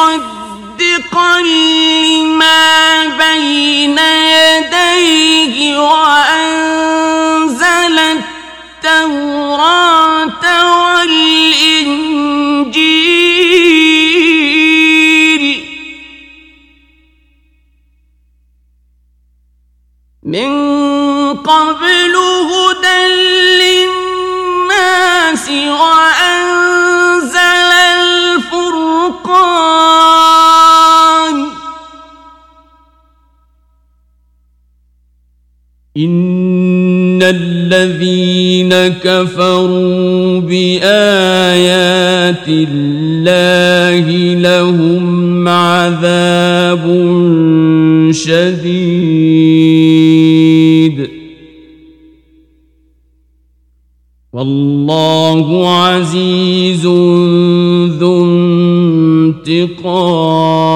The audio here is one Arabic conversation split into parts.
مصدقا لما بين يديه الذين كفروا بآيات الله لهم عذاب شديد. والله عزيز ذو انتقام.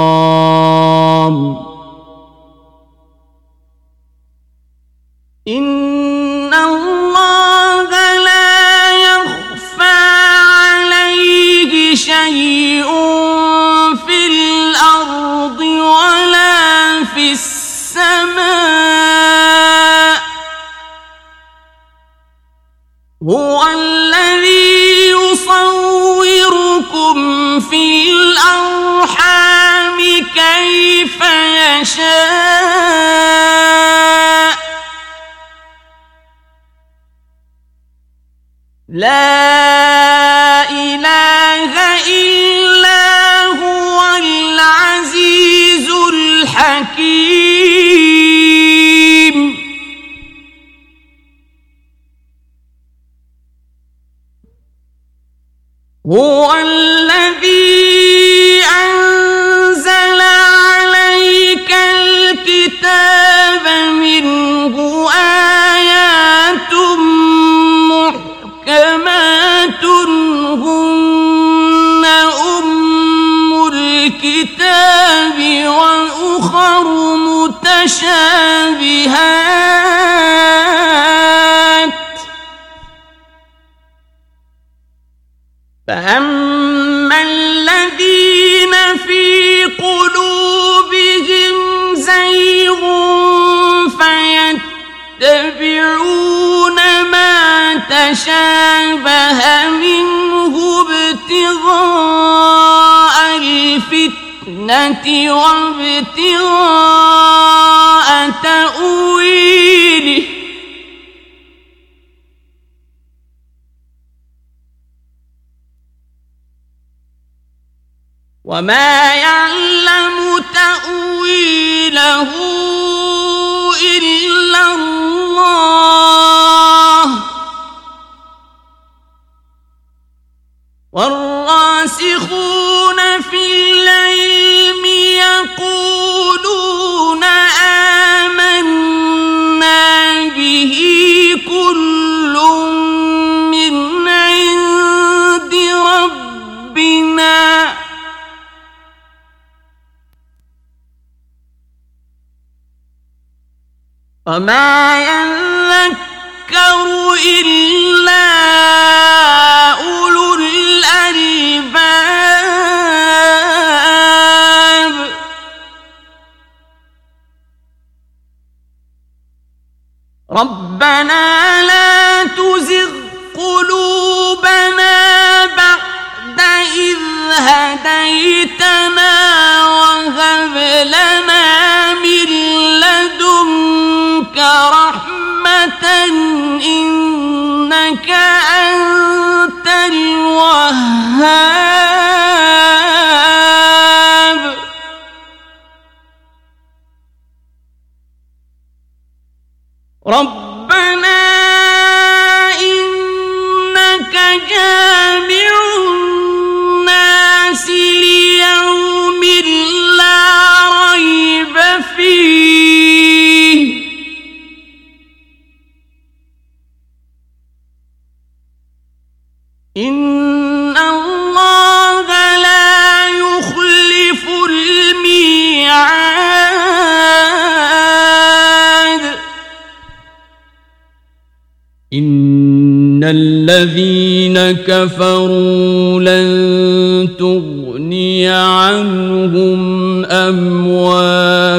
كفروا لن تغني عنهم أموالهم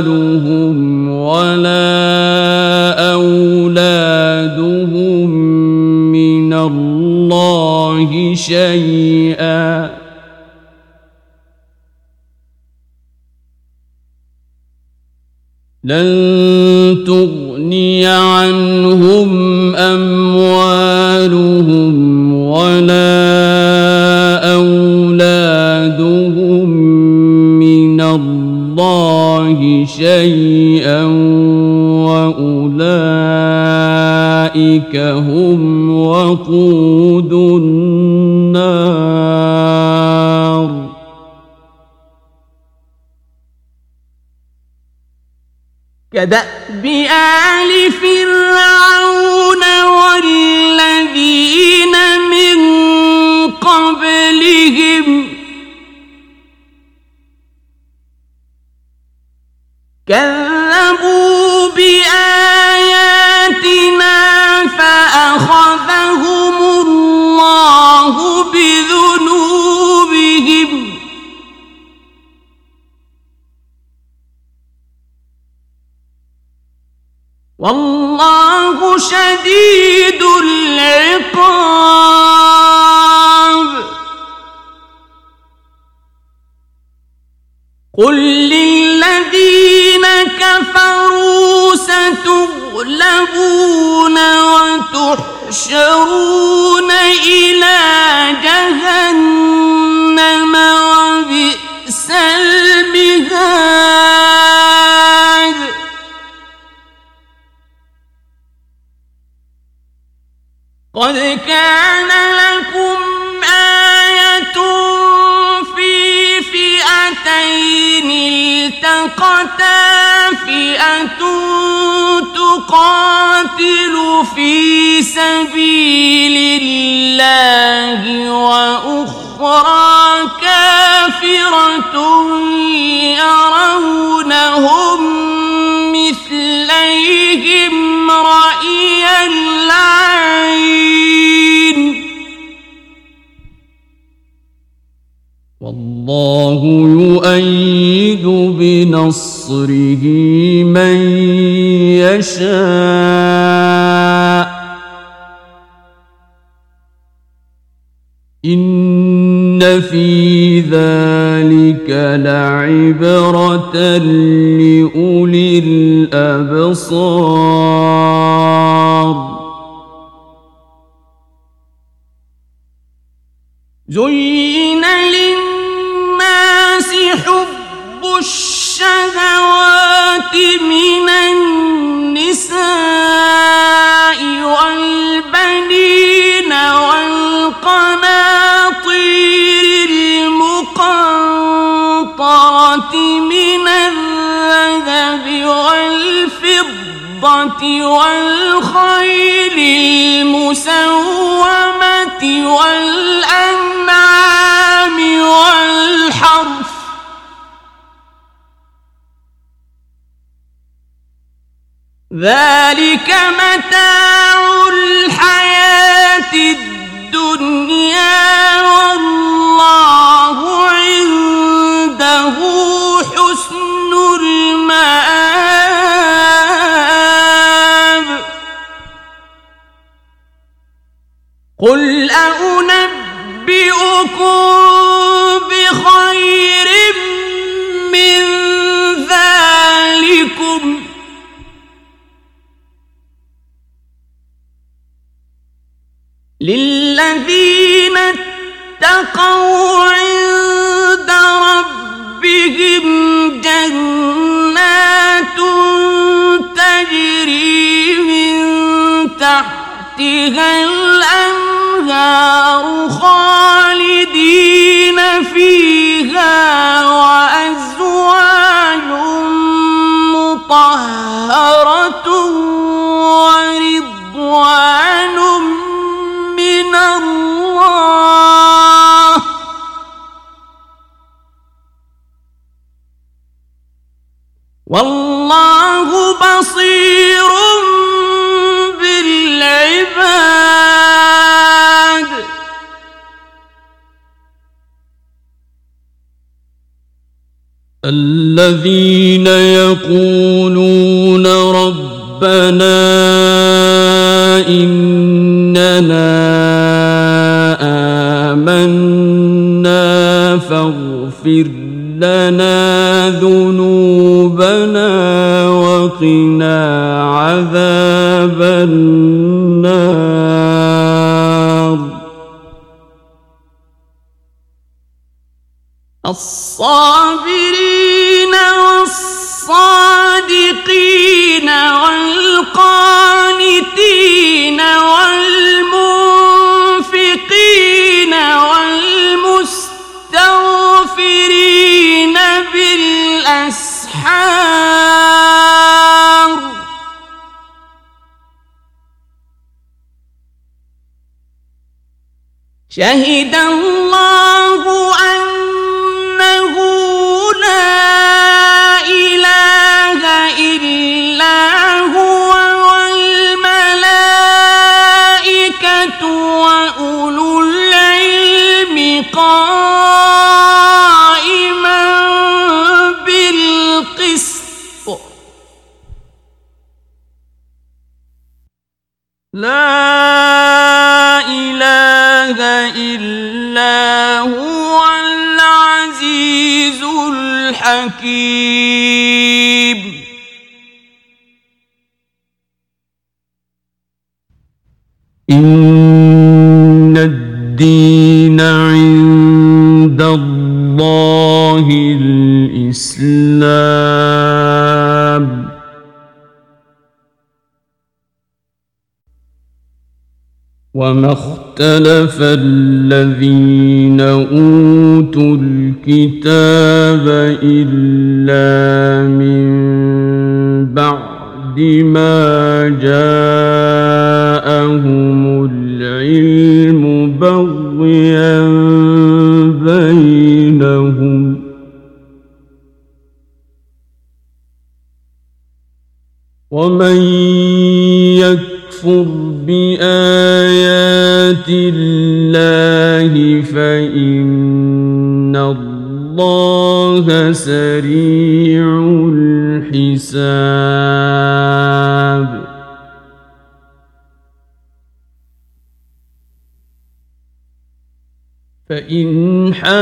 ولا أولادهم من الله شيئا. لن أولئك هم وقود النار. آل فرعون في ذلك لعبرة لأولي الأبصار زين وَالْخَيْلِ الْمُسَوَّمَةِ وَالْأَنْعَامِ وَالْحَرْثِ ۗ ذَلِكَ مَتَاعُ الْحَيَاةِ الدُّنْيَا وَاللَّهُ عِندَهُ حُسْنُ الْمَآبِ قل أنبئكم بخير من ذلكم للذين اتقوا عند ربهم جنات تجري من تحتها الأنهار خالدين فيها وأزواج مطهرة ورضوان من الله. والله بصير الذين يقولون ربنا إننا شہید الإسلام وما اختلف الذين أوتوا الكتاب إلا من بعد ما جاءهم ومن يكفر بآيات الله فإن الله سريع الحساب. فإن حاجوك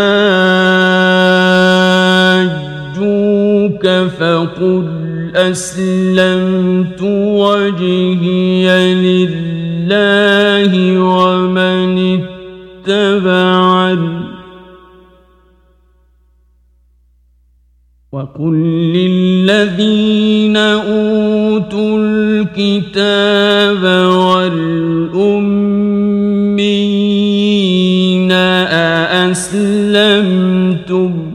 فقل أسلمت وجهي لله ومن اتبعني وقل للذين أوتوا الكتاب والأمين أأسلمتم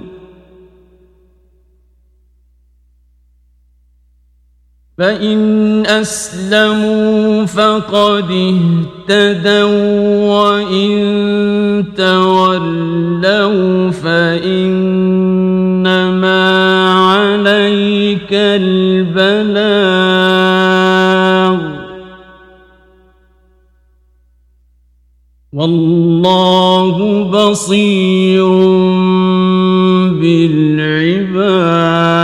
فإن أسلموا فقد اهتدوا وإن تولوا فإنما عليك البلاغ والله بصير بالعباد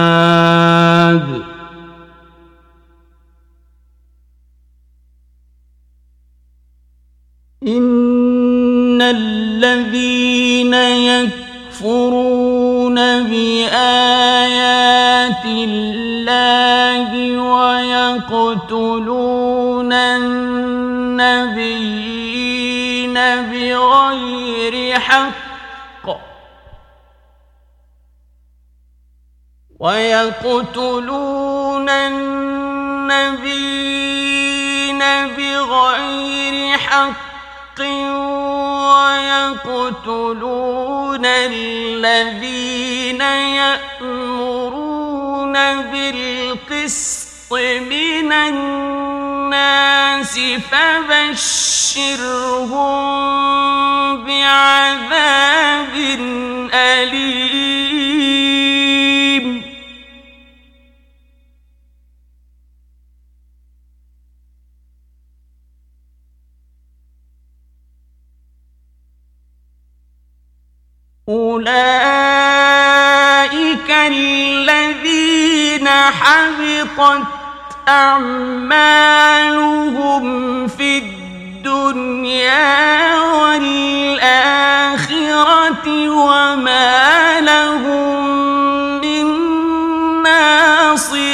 ويقتلون النبيين بغير حق ويقتلون الذين يأمرون بالقسط من الناس فبشرهم بعذاب أليم. أولئك الذين حبطت أعمالهم في الدنيا والآخرة وما لهم من ناصرين.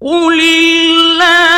قل اللهم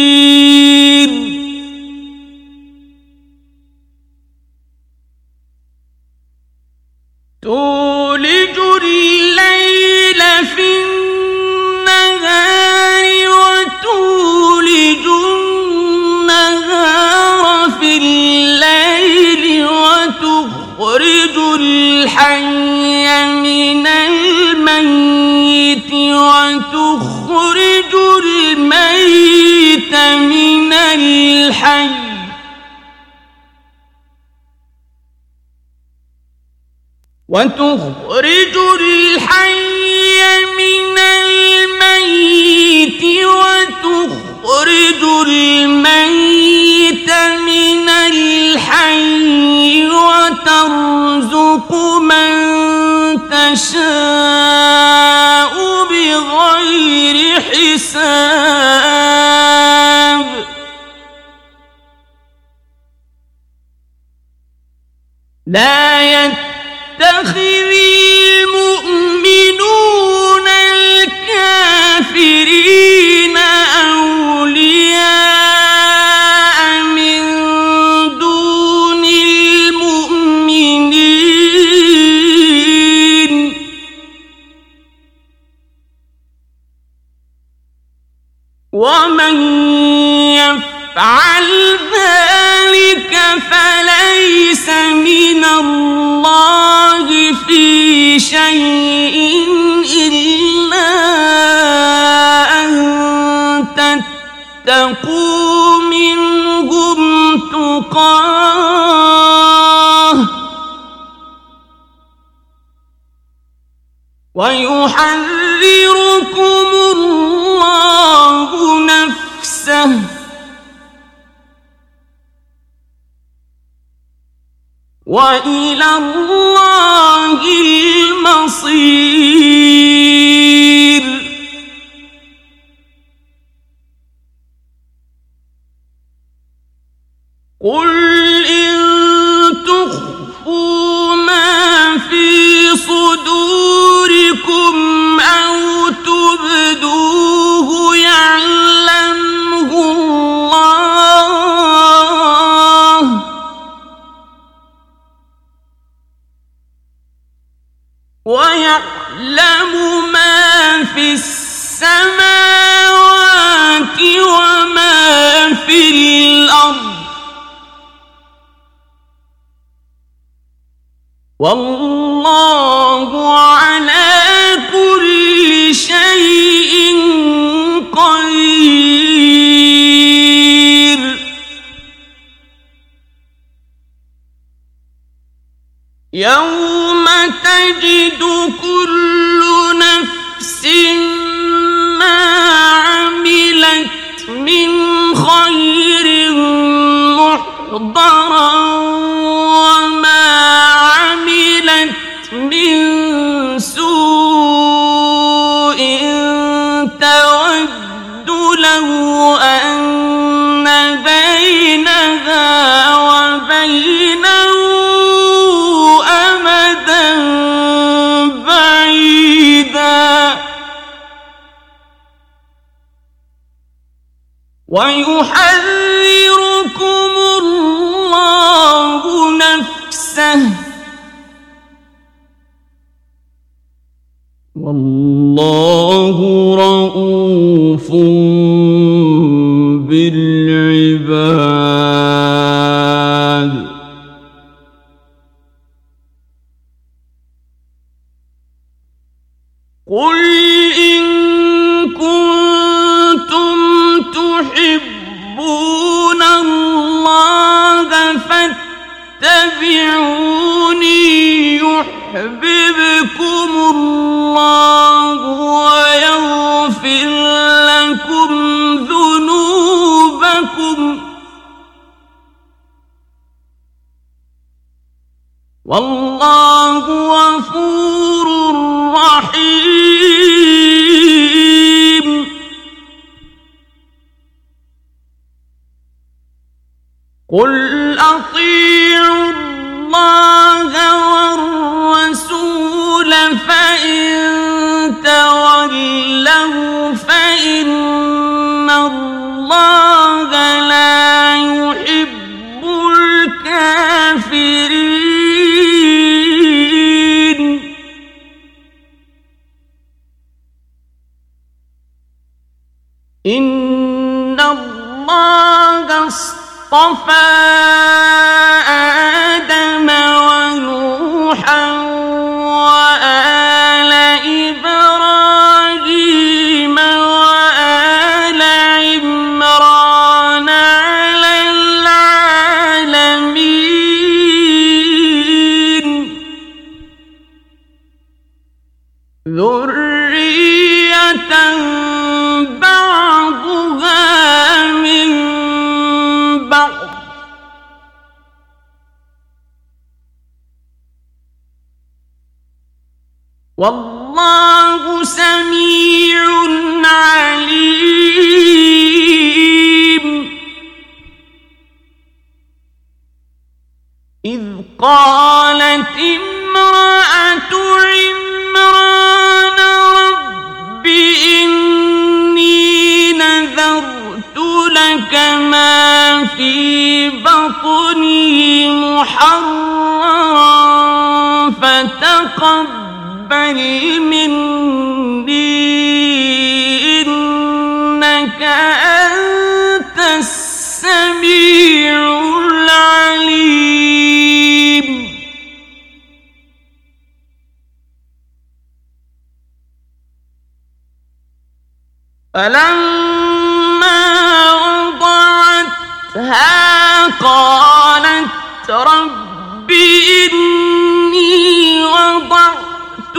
الحي من الميت وتخرج الميت من الحي. وتخرج الحي من الميت وتخرج تخرج الميت من الحي وترزق من تشاء بغير حساب. لا يتخذ يفعل ذلك فليس من الله في شيء إلا أن تتقوا منهم تقاه. ويحذركم الله وإلى الله المصير. Wallah. الله اصطفى آدم ونوحا والله سميع عليم. إذ قالت امرأة عمران رب إني نذرت لك ما في بطني محررا فتقبل فلما وضعتها قالت رب إني وضعت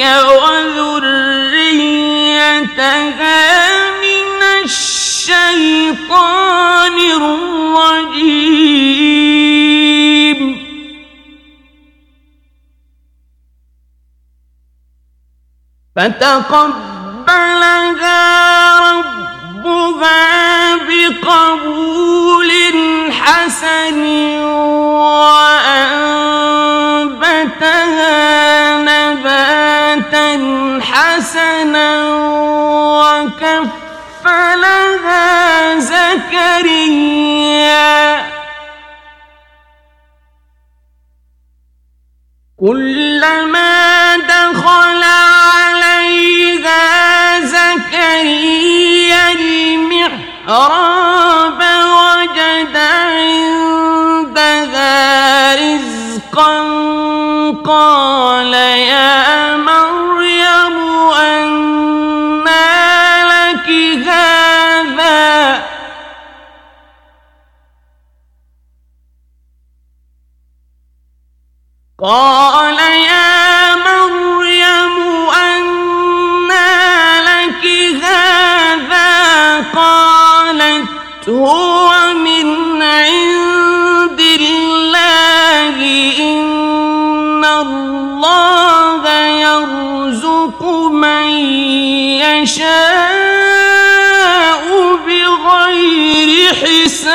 وذريتها من الشيطان الرجيم. فتقبلها ربها بقبول حسن وأنبتها نباتا حسنا وكفلها زكريا. كلما دخل عليها زكريا المحراب قال يا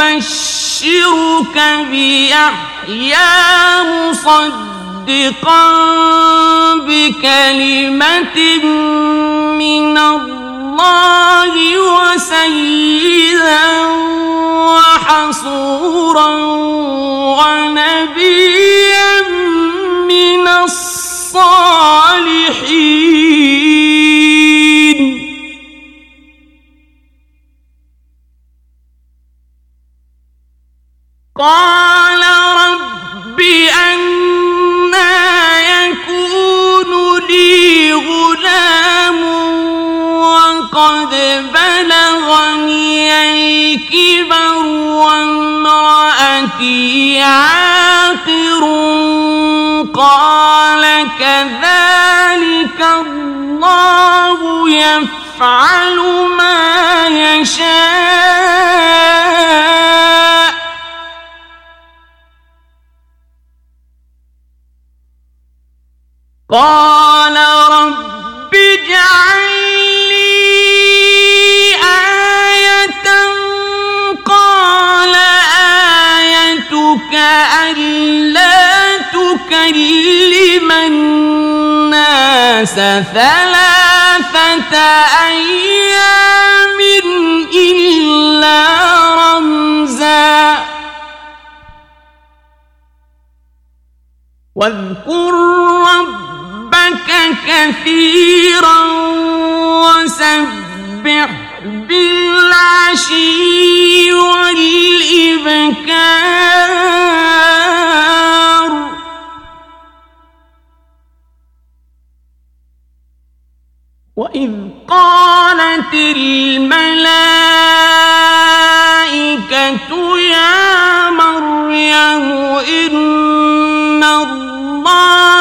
أبشرك بيحيى مصدقا بكلمة من الله وسيدا وحصورا ونبيا من الصالحين. قال رب أنا يكون لي غلام وقد بلغني الكبر وامرأتي عاقر قال كذلك الله يفعل ما يشاء. قال رب اجعل لي آية قال آيتك ألا تكلم الناس ثلاثة أيام إلا رمزا. واذكر ربك كثيرا وسبح بالعشي والإبكار. وإذ قالت الملائكة يا مريم إن الله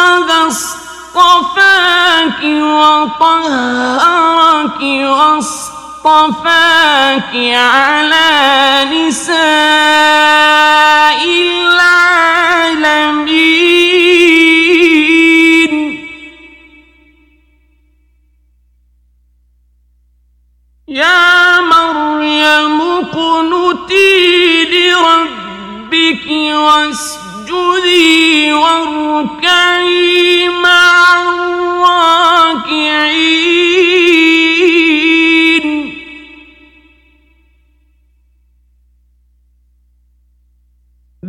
اصطفاك وطهرك واصطفاك على نساء العالمين. يا مريم اقنتي لربك واسجدي واركعي مع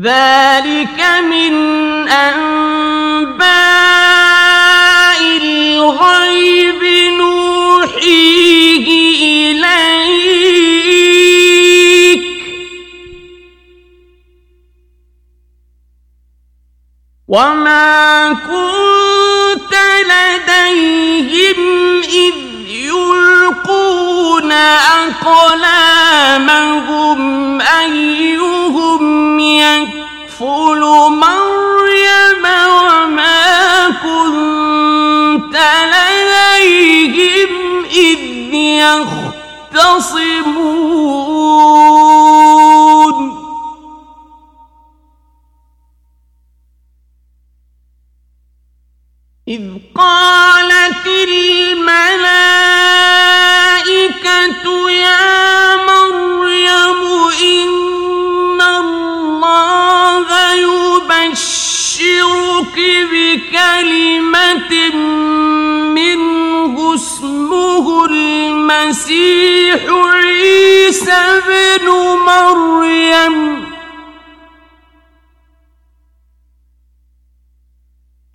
ذلك من أنباء الغيب نوحيه إليك. وما كنت لديهم إذ يلقون أقلامهم أيهم يكفل مريم وما كنت لديهم إذ يختصمون. إذ قالت المسيح عيسى ابن مريم.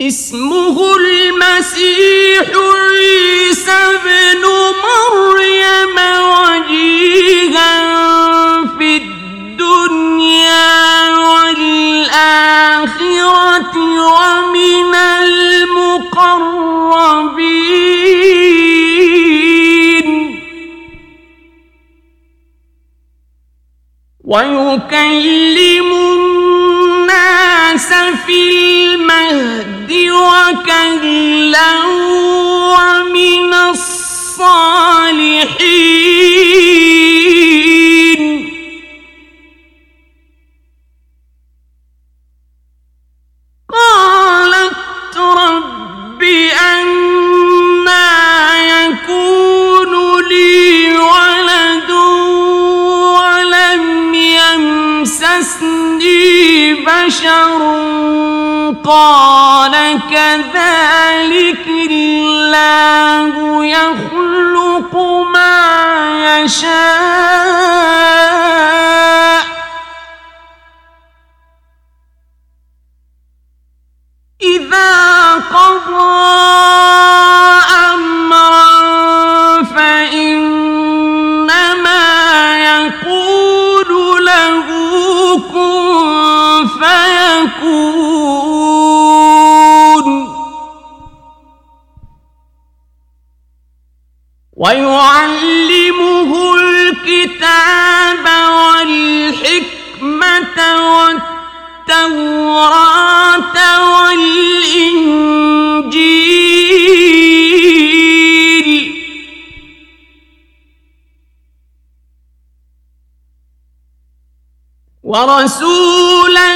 اسمه المسيح عيسى ابن مريم وجيها في الدنيا والآخرة ومن المقربين. ويكلم الناس في المهد وكهلا ومن الصالحين. قال كذلك الله يخلق ما يشاء. إذا قضى ويعلمه الكتاب والحكمة والتوراة والإنجيل. ورسولا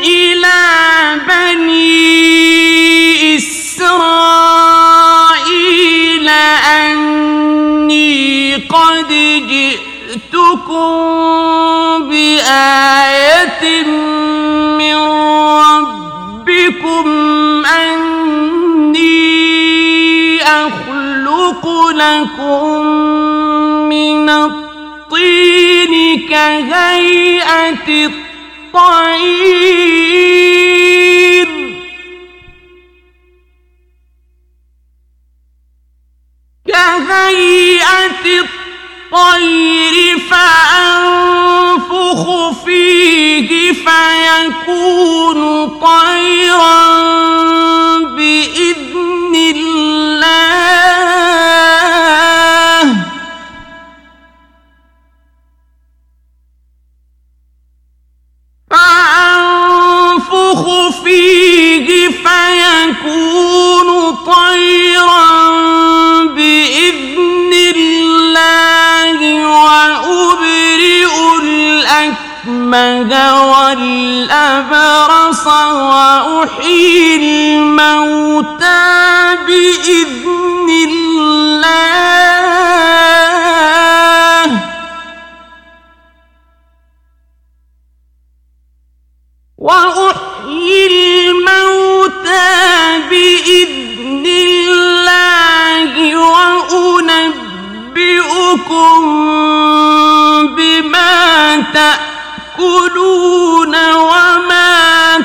إلى بني لكم من الطين كهيئة الطير. كهيئة الطير فأنفخ فيه فيكون طيرا. الأكمه والأبرص وأحيي الموتى بإذن الله. وأحيي الموتى بإذن الله وأنبئكم بما تأكلون وما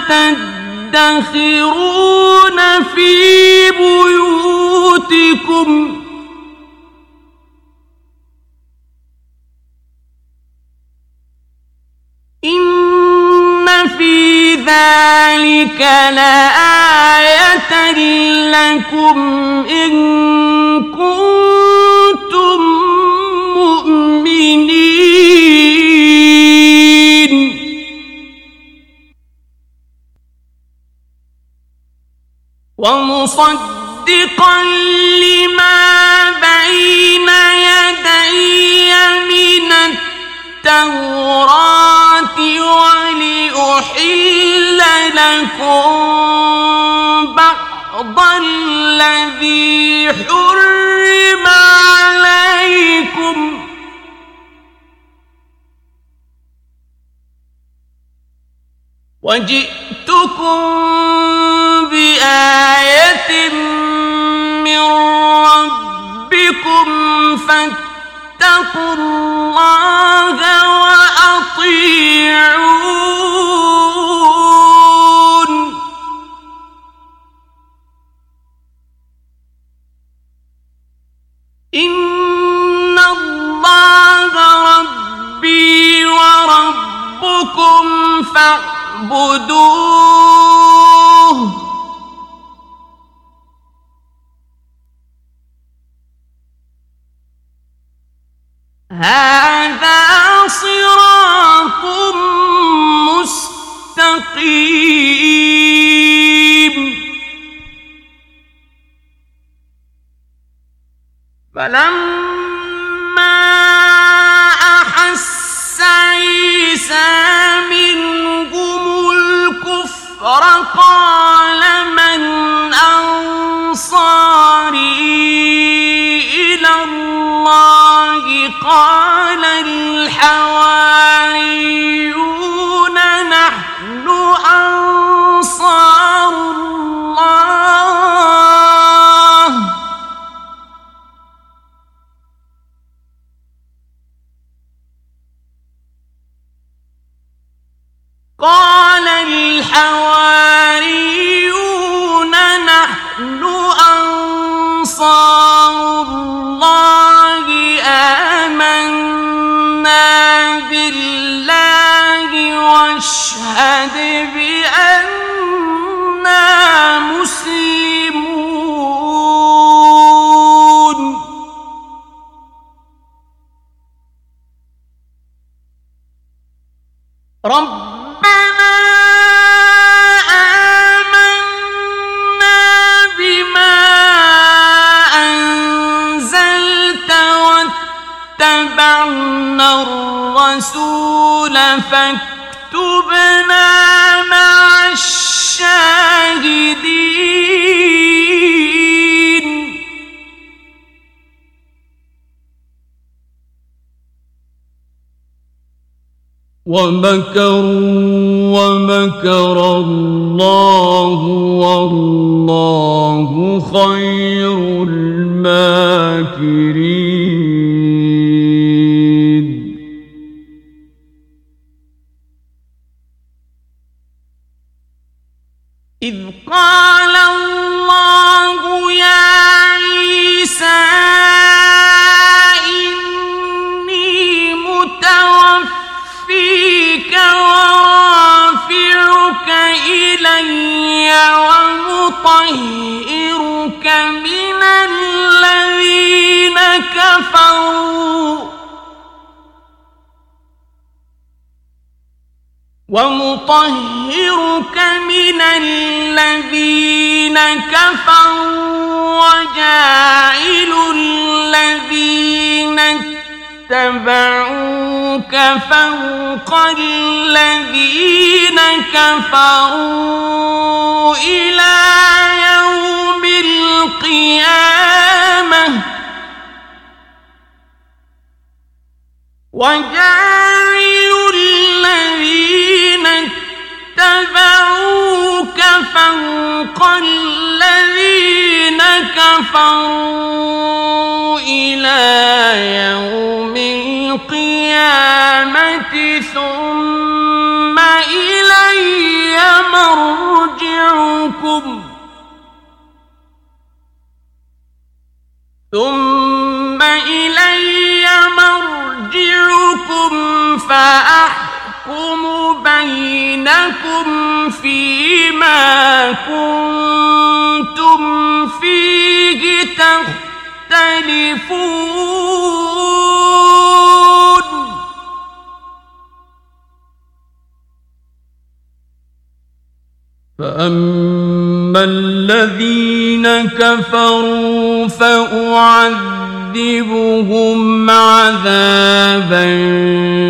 تدخرون في بيوتكم. إن في ذلك لآية لكم إن ومصدقا لما بين يدي من التوراة ولأحل لكم بعض الذي حرم عليكم. وجئتكم فاتقوا الله وأطيعون. إن الله ربي وربكم فاعبدوه. هذا صراط مستقيم. فلما أحس عيسى منهم الكفر قال الحواريون الرسول فاكتبنا مع الشاهدين. ومكروا ومكر الله والله خير الماكرين. كفروا بينكم فيما كنتم فيه تختلفون. فأما الذين كفروا فأعذبهم عذابا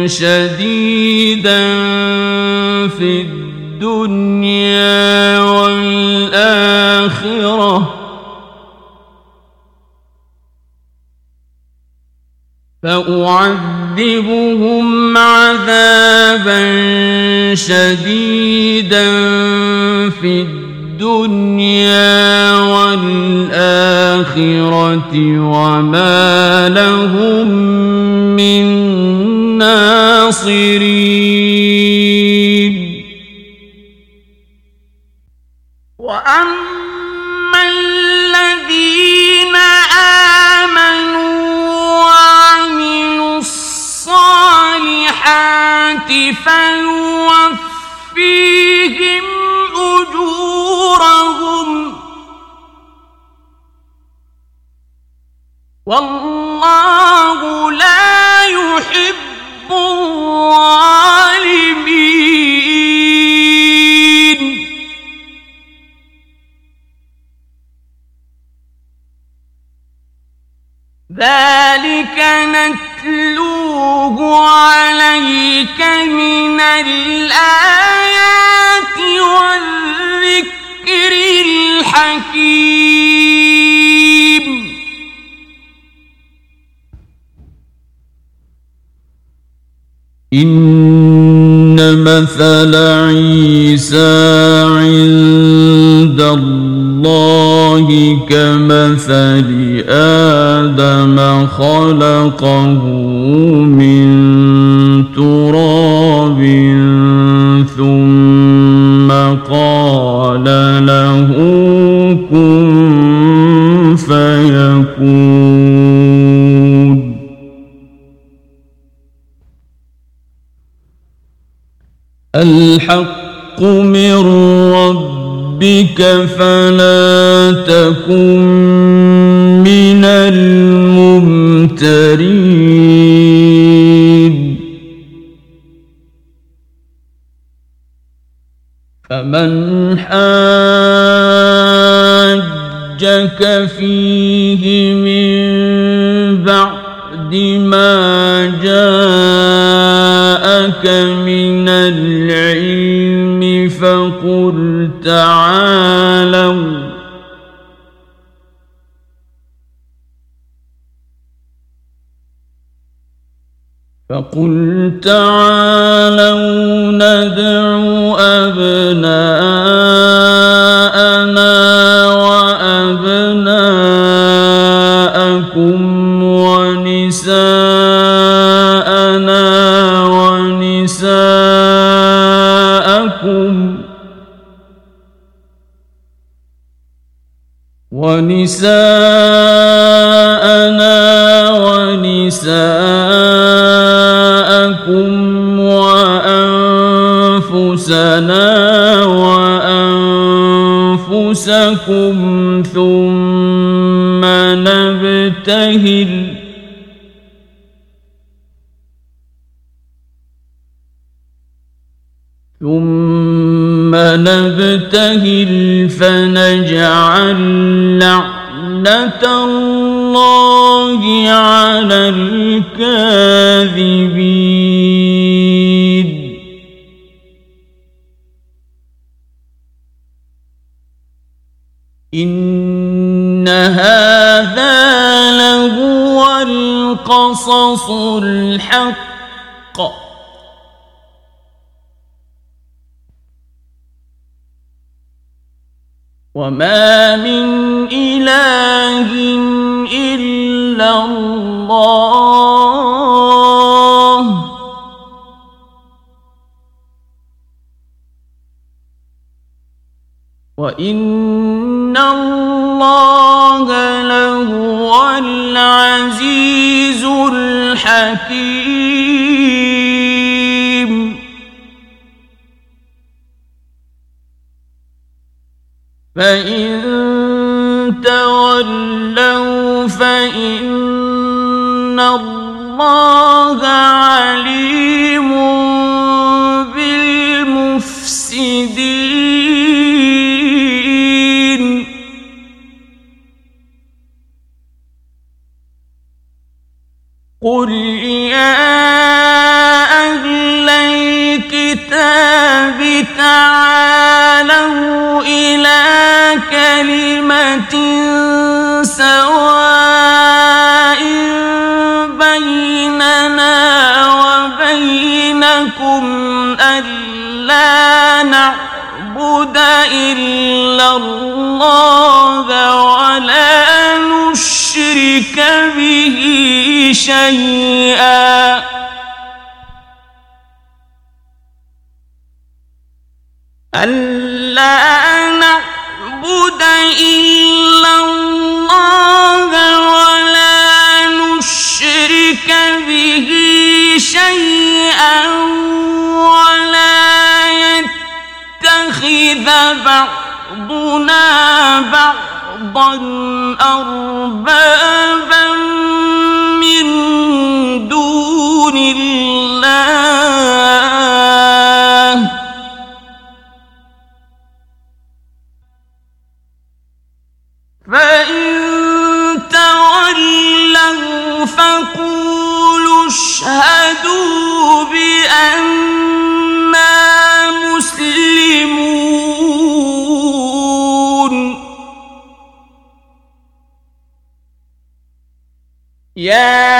شديدا في الدنيا والآخرة. فأعذبهم عذابا شديدا في الدنيا والآخرة وما لهم من ناصرين. عند الله كمثل آدم خلقه من تراب ثم قال له كن فيكون. الحق من ربك فلا تكن من الممترين. فمن حاجك فيه من فقل تعالوا فقل تعالوا ندع أبناءنا وأنفسكم ثم نبتهل ثم نبتهل فنجعل لعنة الله على الكاذبين. القصص الحق. وما من إله إلا الله. وإن الله لهو العزيز الحكيم فإن تولوا فإن الله عليم قل يا أهل الكتاب تعالوا إلى كلمة سواء بيننا وبينكم ألا نعبد إلا الله ولا نشرك به شيئا. ألا نعبد إلا الله ولا نشرك به شيئا ولا يتخذ بعضنا بعضا. أربابا من دون الله. فإن تولوا فقولوا اشهدوا بأننا يا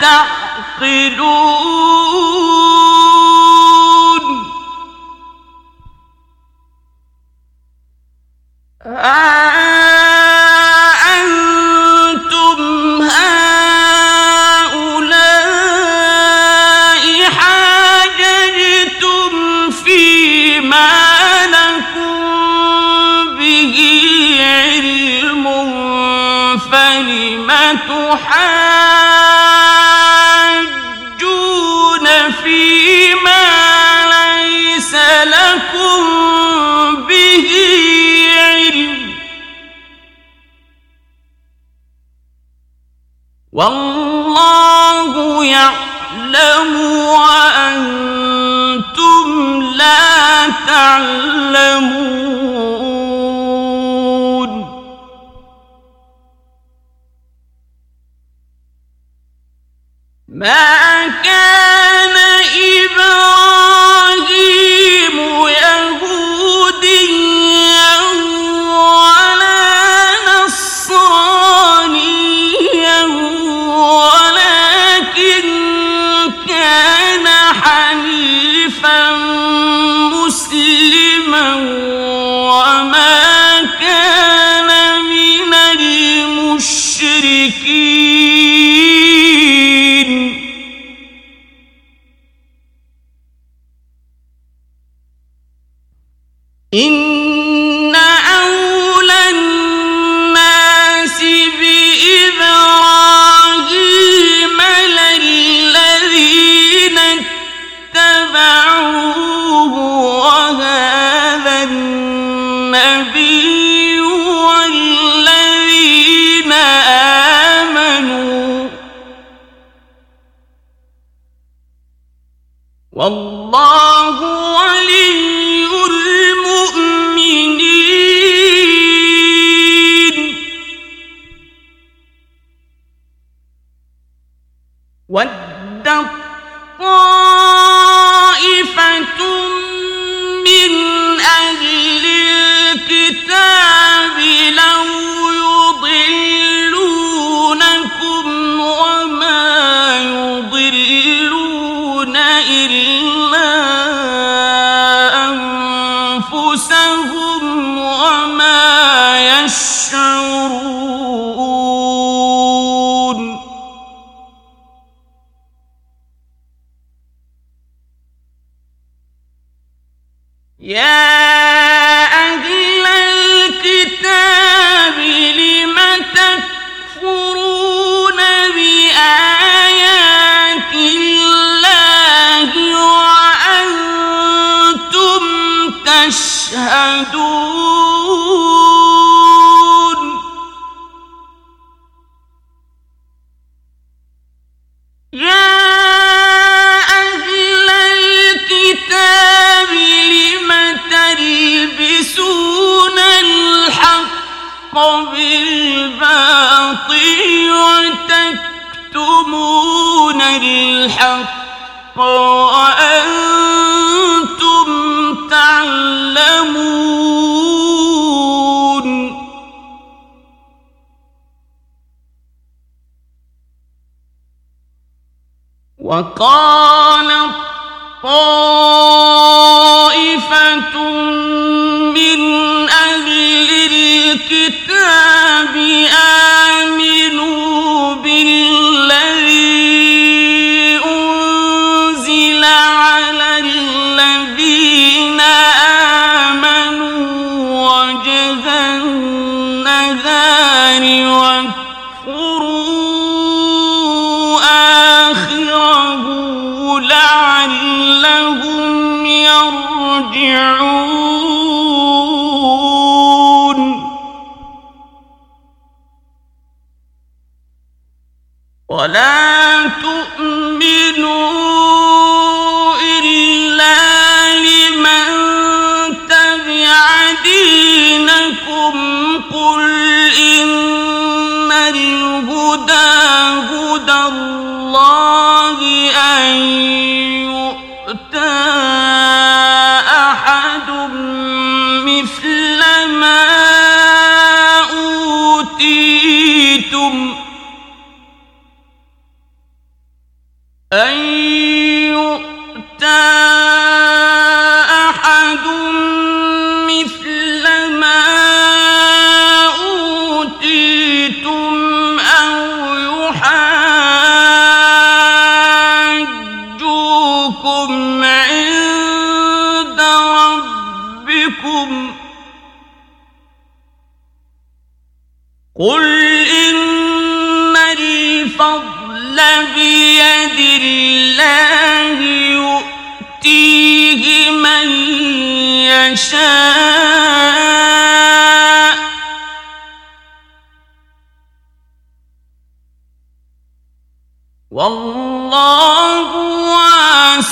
تعقلون آه. والله يعلم وأنتم لا تعلمون. ما كان إبراهيم يهوديا وتكتمون الحق وأنتم تعلمون. وقال الطالب ولا تؤمنوا إلا لمن تبع دينكم. قل إن الهدى هدى الله أن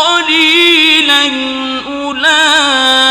قليلا أولئك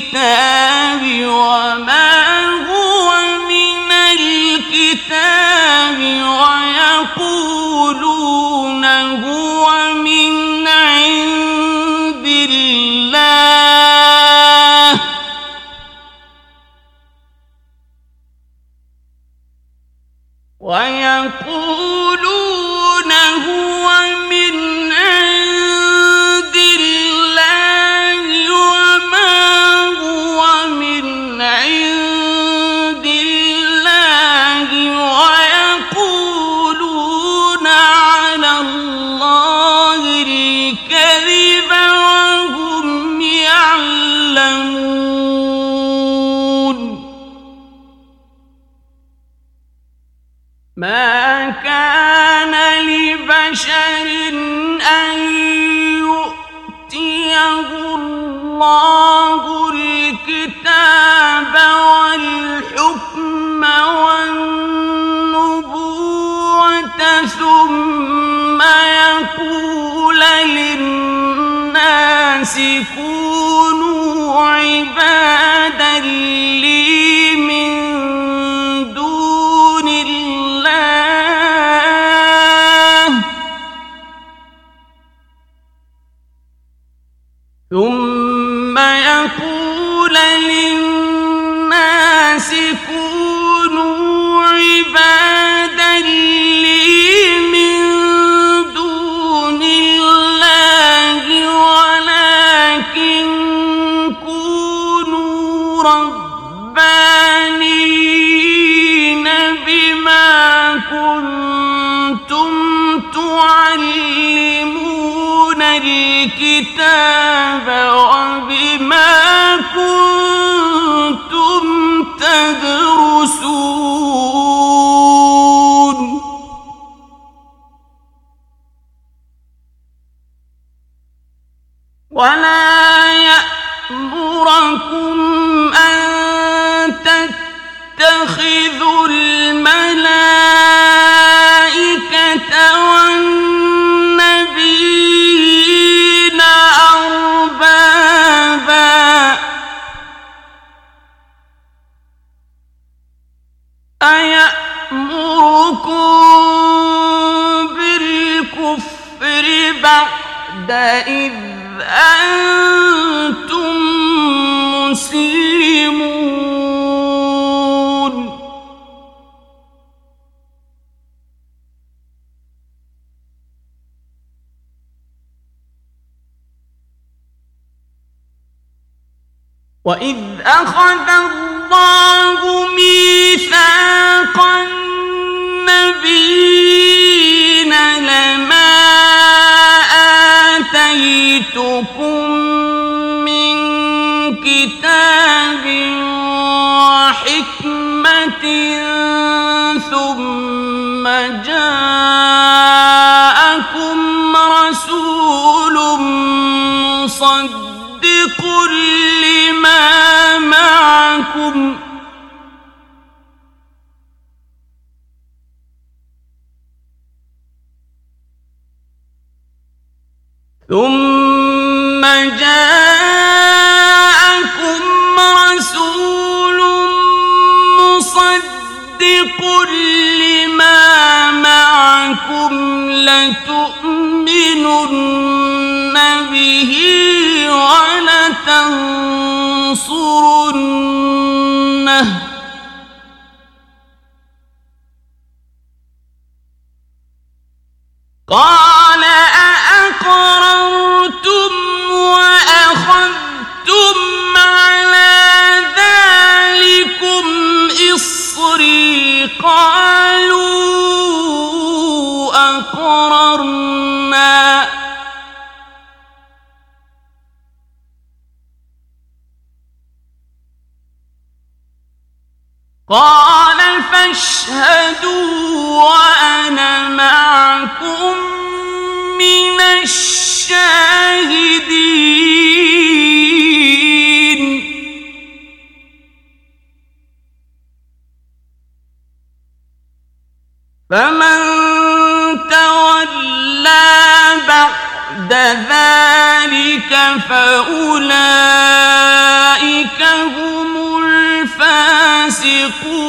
الكتاب وما هو من الكتاب ويقولون هو من الناس عبادا لي الكتاب وبما كنتم تدرسون. ولا يأمركم أن تتخذوا بعد إذ أنتم مسلمون. وإذ أخذ مصدق لما معكم. ثم جاءكم رسول لما معكم. لتؤمنن ولتنصرنه قال فاشهدوا وأنا معكم من الشاهدين. فمن تولى بعد ذلك فأولئك هم الفاسقون.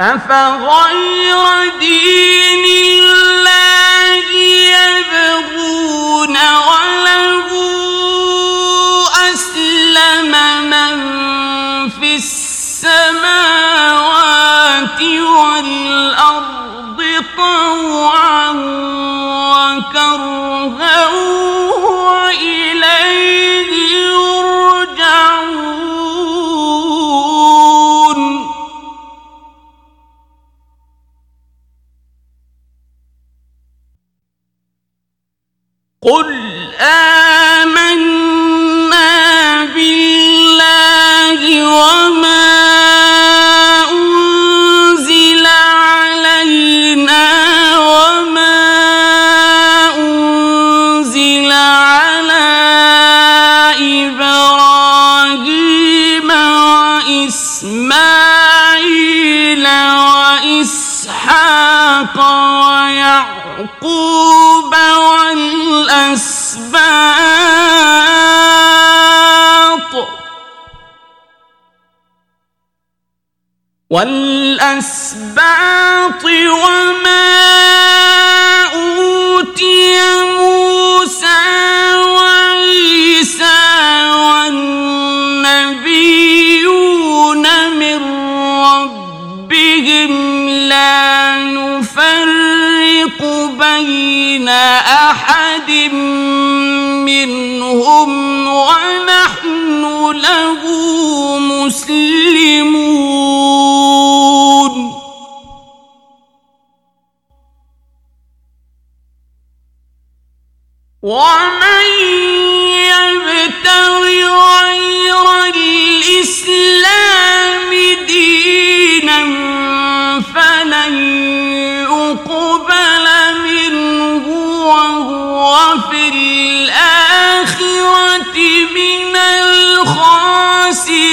أفغير دين الله يبغون وله أسلم من في السماوات والأرض طوعا وكرها والأسباط. والأسباط وما أوتي موسى وعيسى والنبيون. بين أحد منهم ونحن له مسلمون. وما si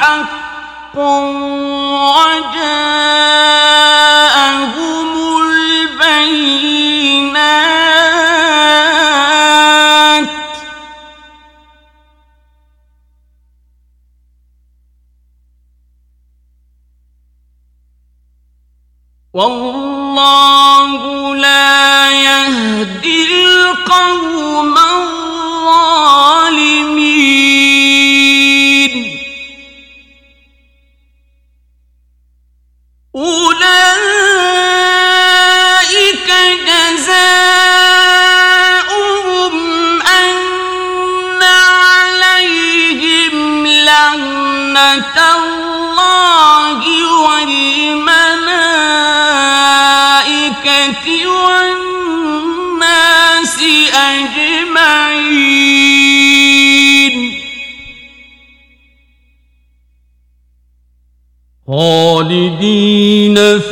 حق وجاءهم البينات. والله لا يهدي القوم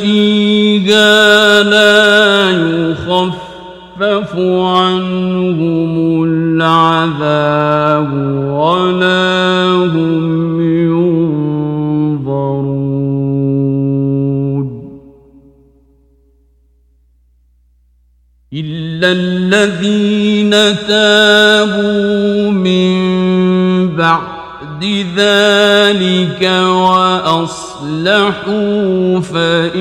فيها لا يخفف عنهم العذاب ولا هم ينظرون. إلا الذين تابوا من بعد ذلك وأصلوا وَأَصْلَحُوا فَإِنَّ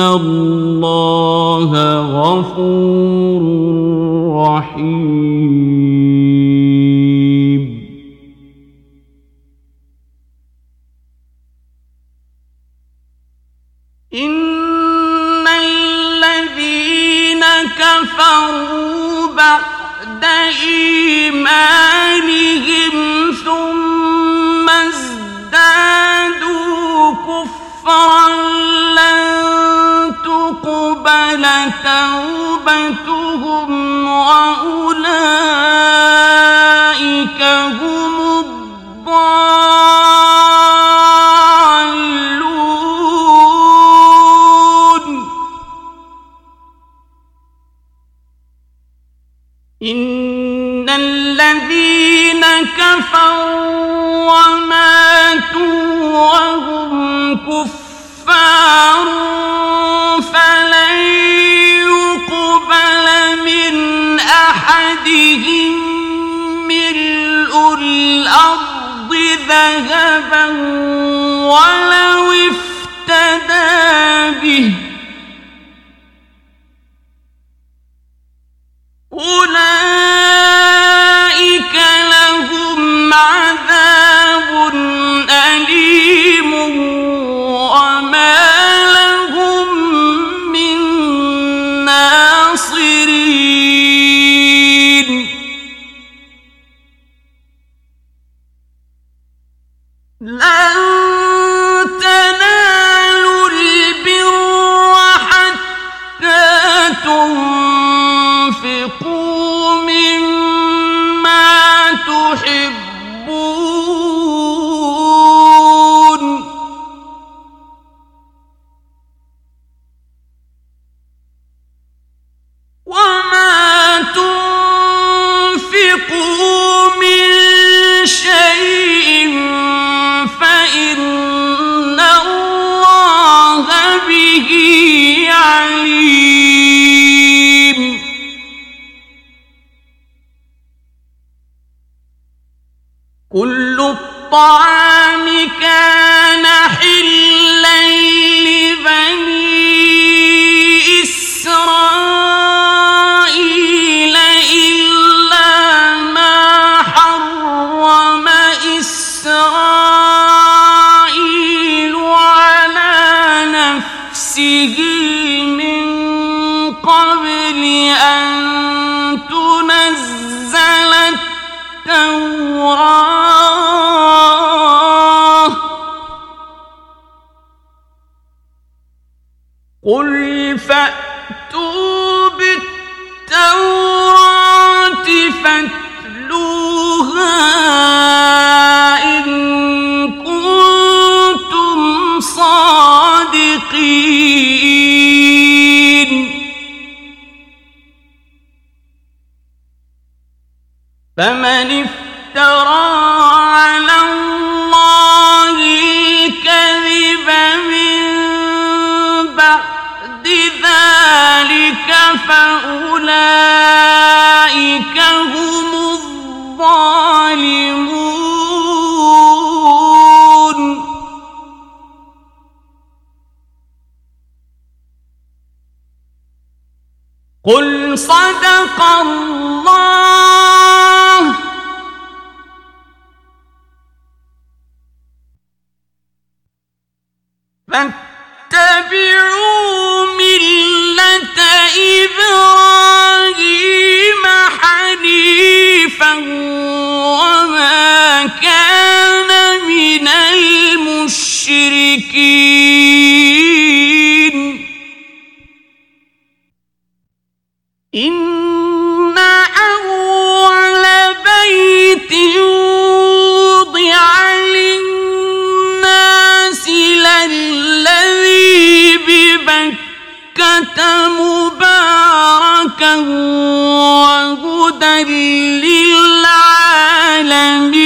اللَّهَ غَفُورٌ رَّحِيمٌ فاتبعوا ملة إبراهيم حنيفا وما كان وهدى للعالمين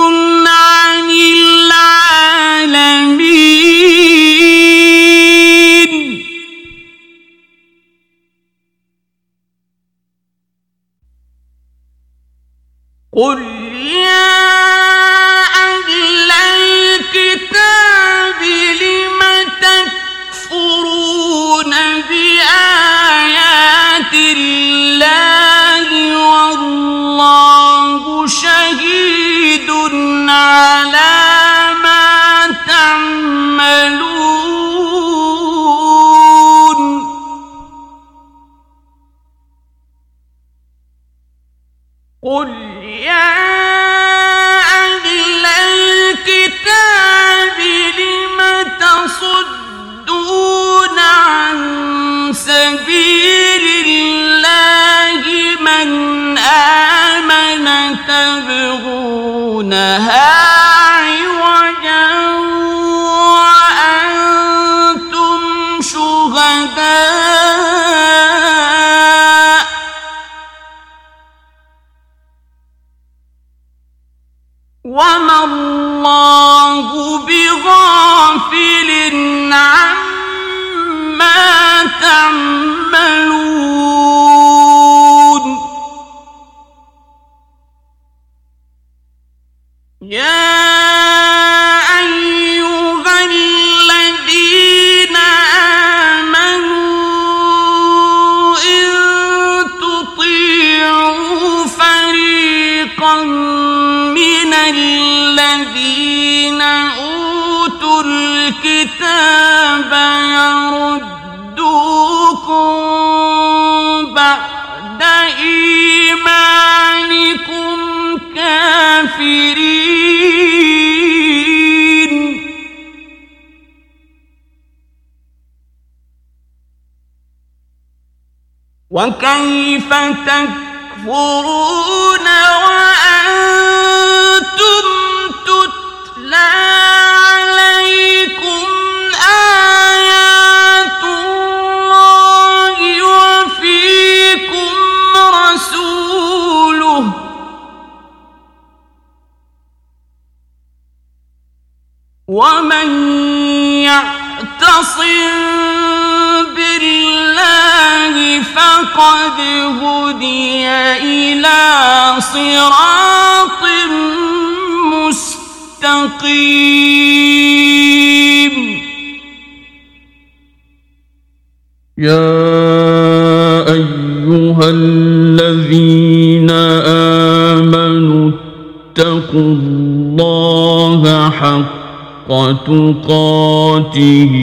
تقاته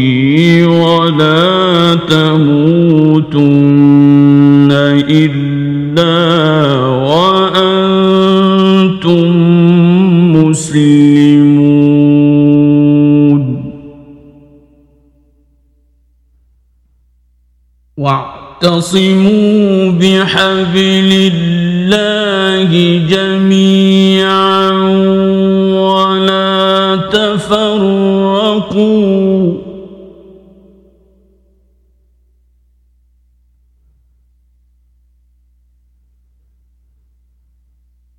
ولا تموتن إلا وأنتم مسلمون. واعتصموا بحبل الله جميعا.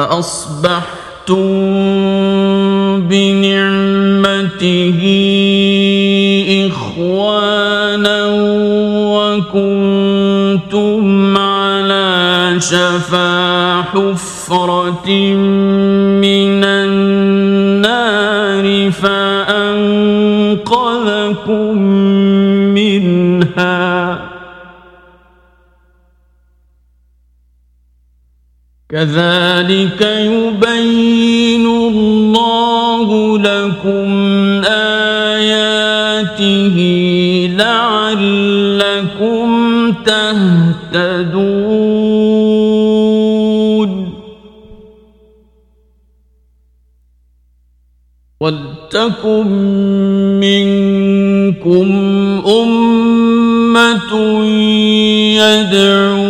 فأصبحتم بنعمته إخوانا وكنتم كنتم على شفا حفرة من النار فأنقذكم منها كذلك يبين الله لكم آياته لعلكم تهتدون. ولتكن منكم أمة يدعون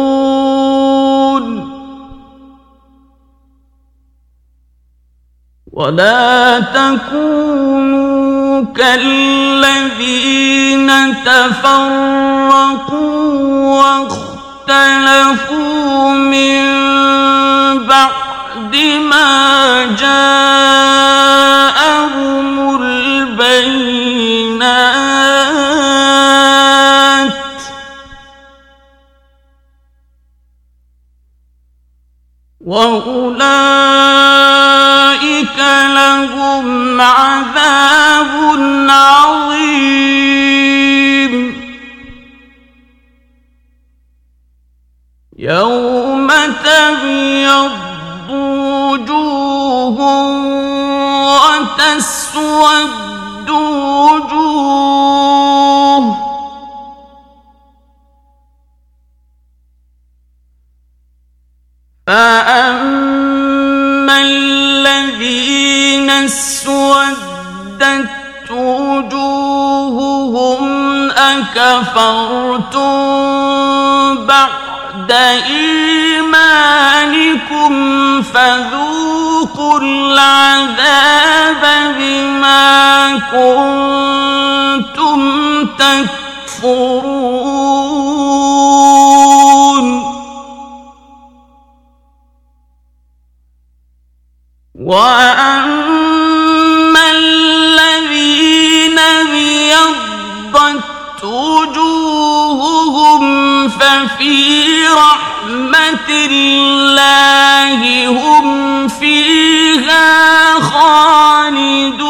ولا تكونوا كالذين تفرقوا واختلفوا من بعد ما جاءهم عذاب عظيم. يوم تبيض وجوه وتسود وجوه. فأما أسودت وجوههم أكفرتم بعد إيمانكم فذوقوا العذاب بما كنتم تكفرون. وأما ففي رحمة الله هم فيها خالدون.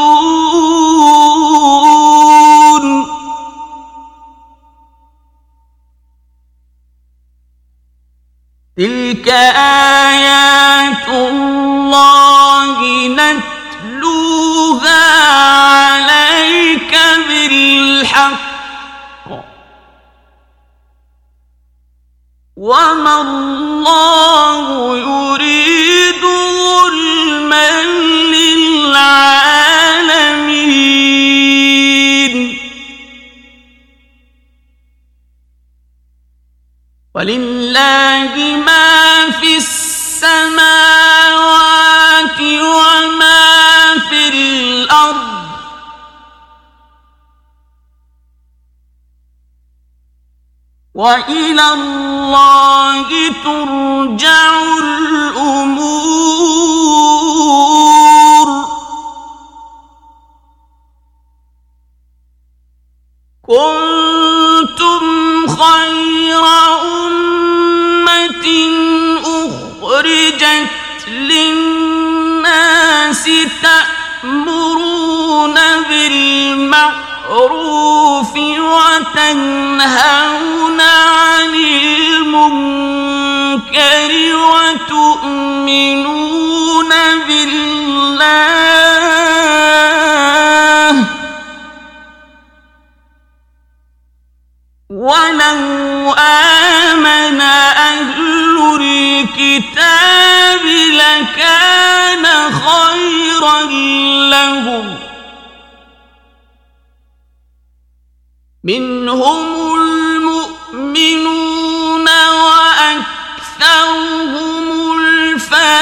تلك آيات الله نتلوها عليك وما الله يريد ظلما للعالمين ولله ما وإلى الله ترجع الأمور. الكتاب لكان خيرا لهم. منهم المؤمنون وأكثرهم الفاسقون.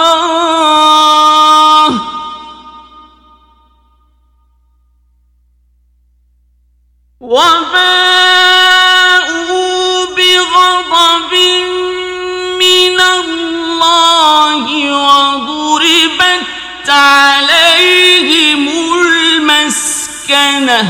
وباءوا بغضب من الله وضربت عليهم المسكنة.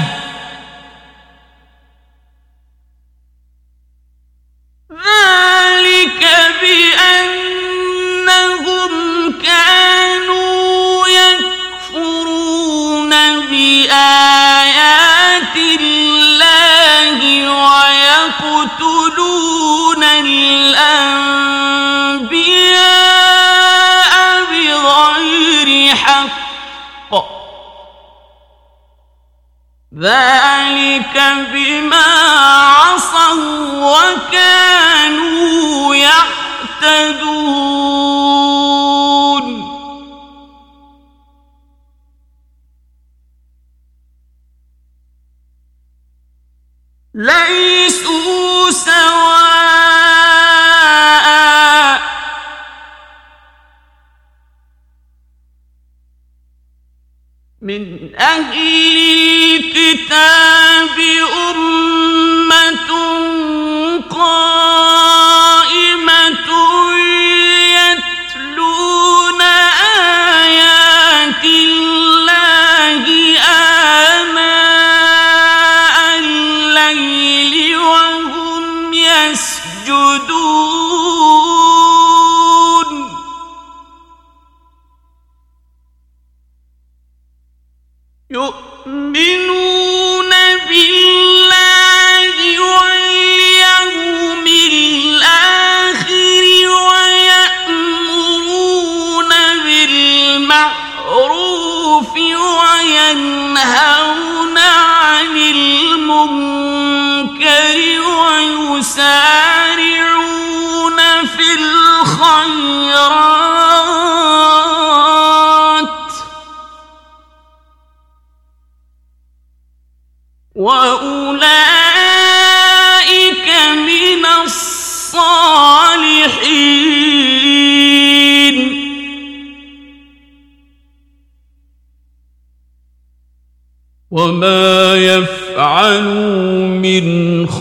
ذلك بما عصوا وكانوا يعتدون.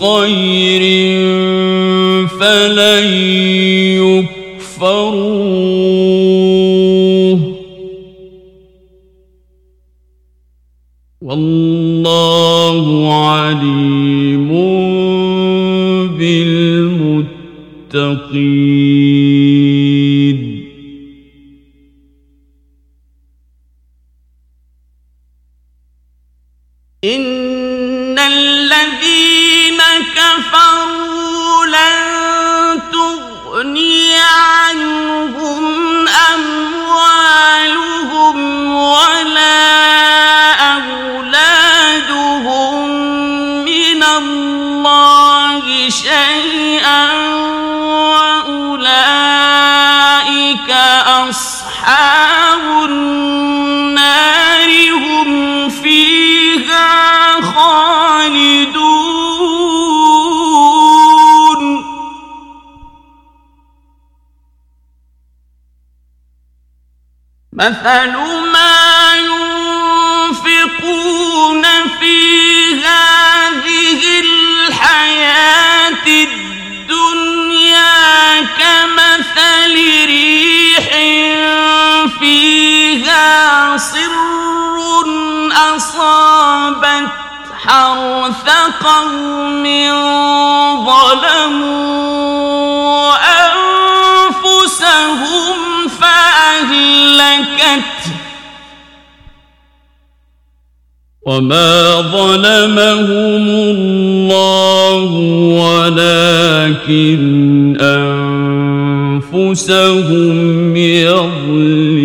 خير فلن يكفروه. والله عليم بالمتقين. تسألون وما ظلمهم الله ولكن أنفسهم يظلمون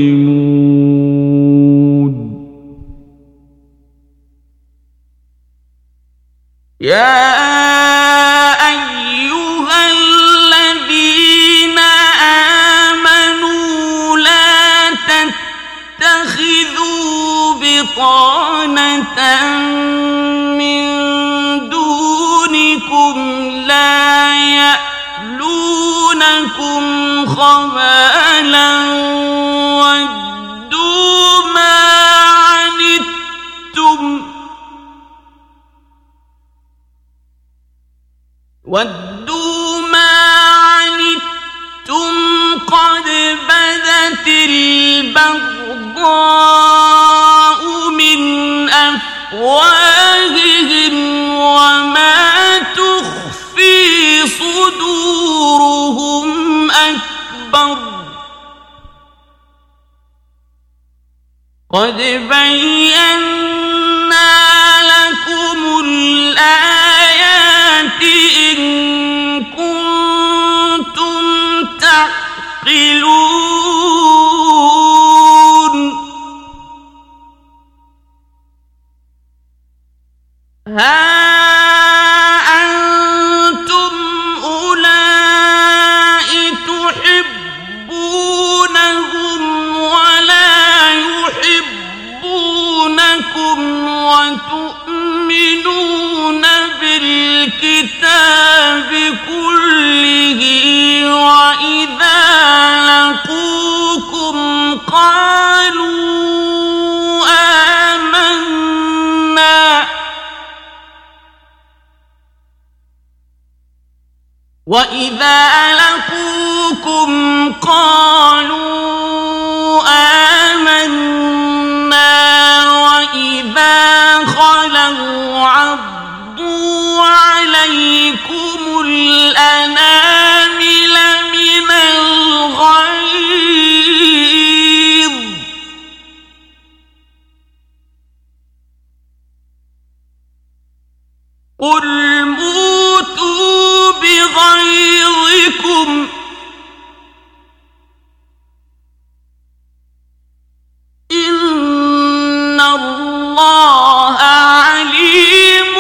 الله عليم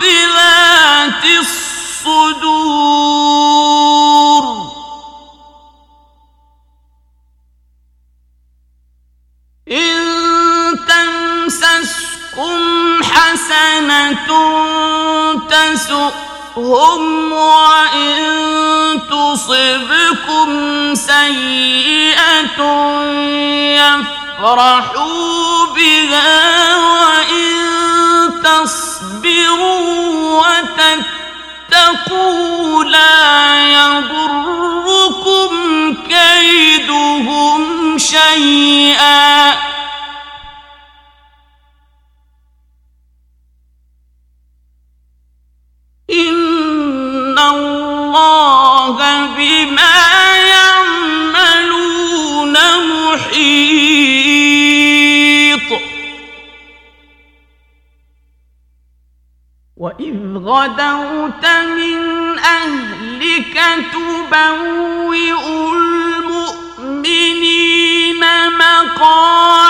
بذات الصدور. إن تمسسكم حسنة تسؤهم وإن تصبكم سيئة يفعل بها وإن تصبروا وتتقوا لا يضركم كيدهم شيئا غدوت من أهلك تبوئ المؤمنين مقاعد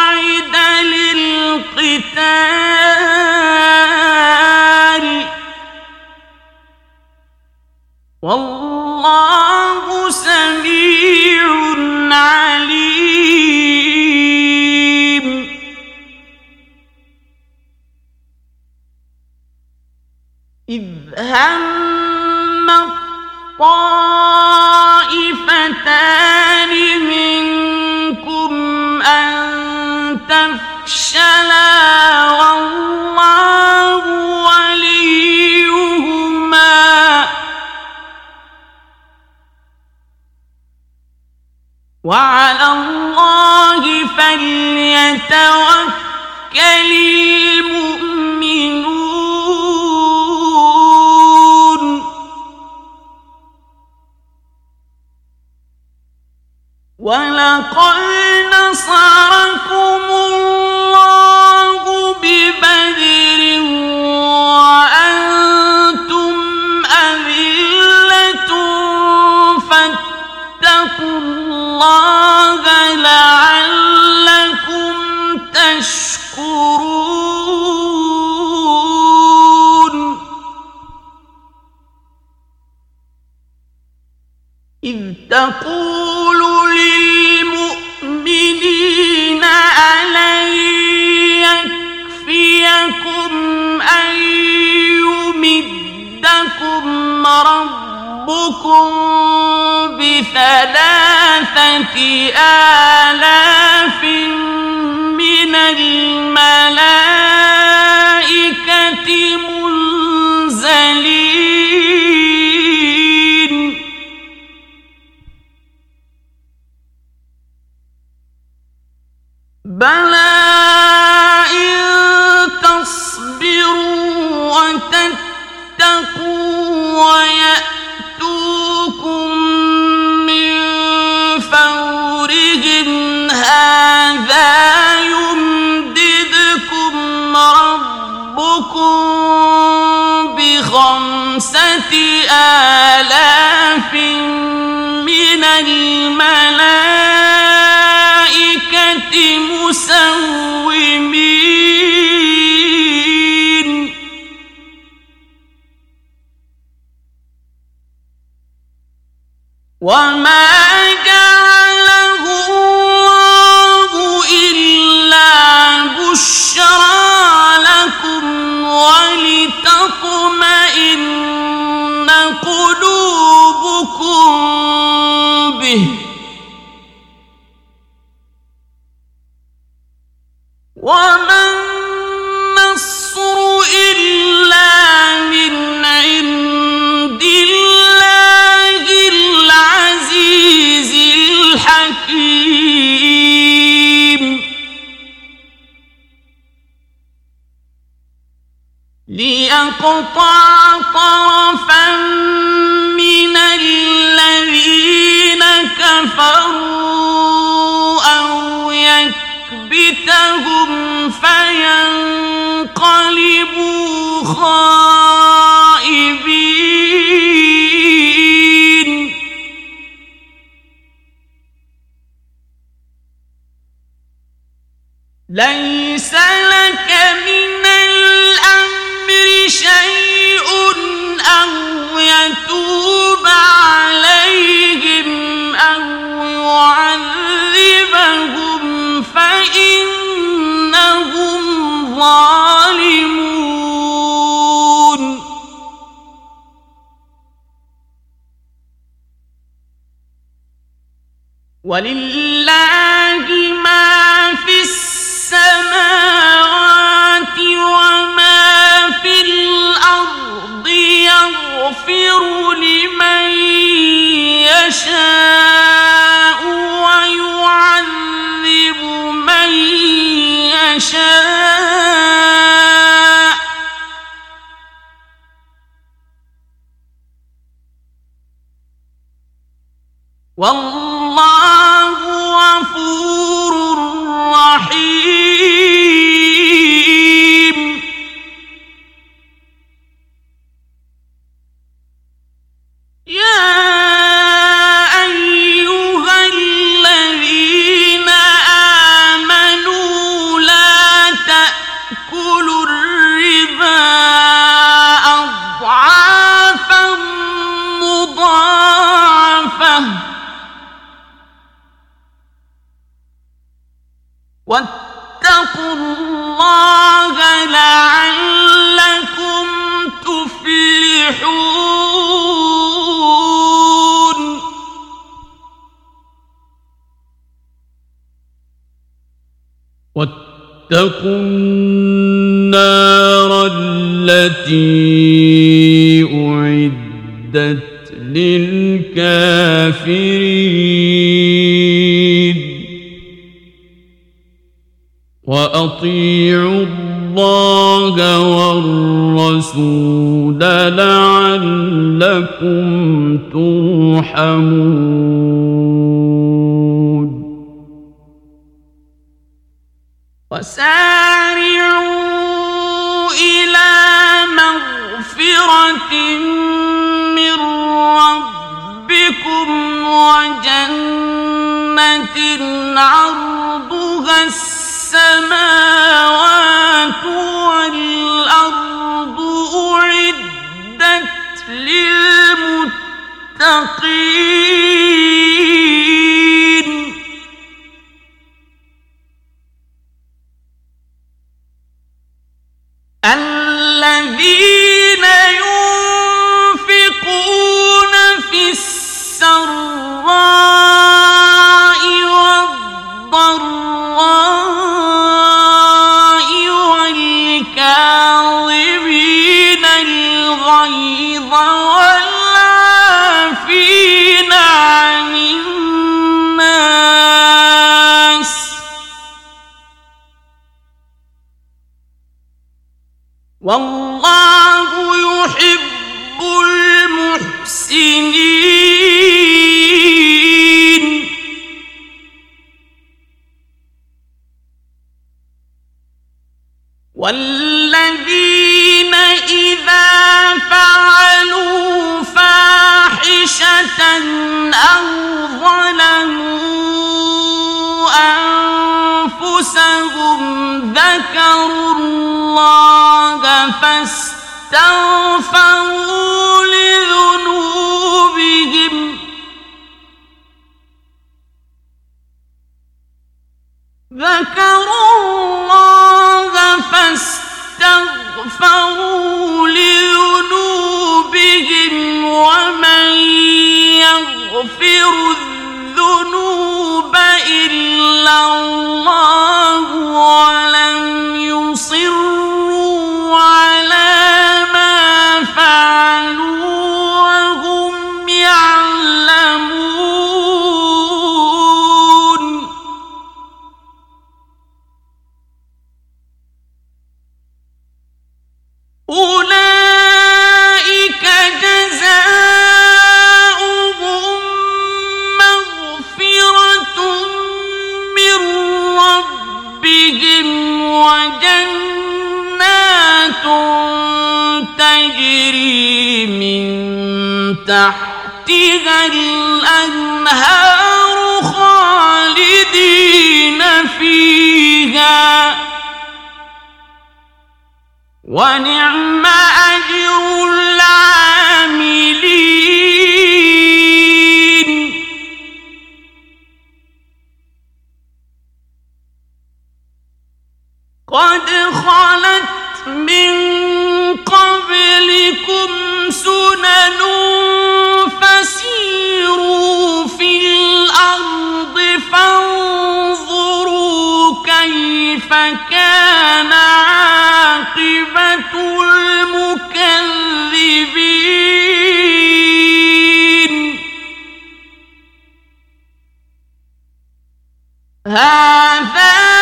الطائفتان منكم أن تفشلا والله وليهما وعلى الله فليتوكل ولقد نصركم ربكم بثلاثة آلاف من الملائكة منزلين. بلى وما جعله الله إلا بشرى لكم ولتطمئن قلوبكم به وما يقطع طرفا من الذين كفروا أو يكبتهم فينقلبوا خائبين. ليس لهم ولله ما في السماوات وما في الأرض يغفر لمن يشاء ويعذب من يشاء. والله وأطيعوا الله والرسول لعلكم ترحمون. وجنات تجري من تحتها الأنهار خالدين فيها. ونعم أجر العالمين كيف كان عاقبة المكذبين؟ هذا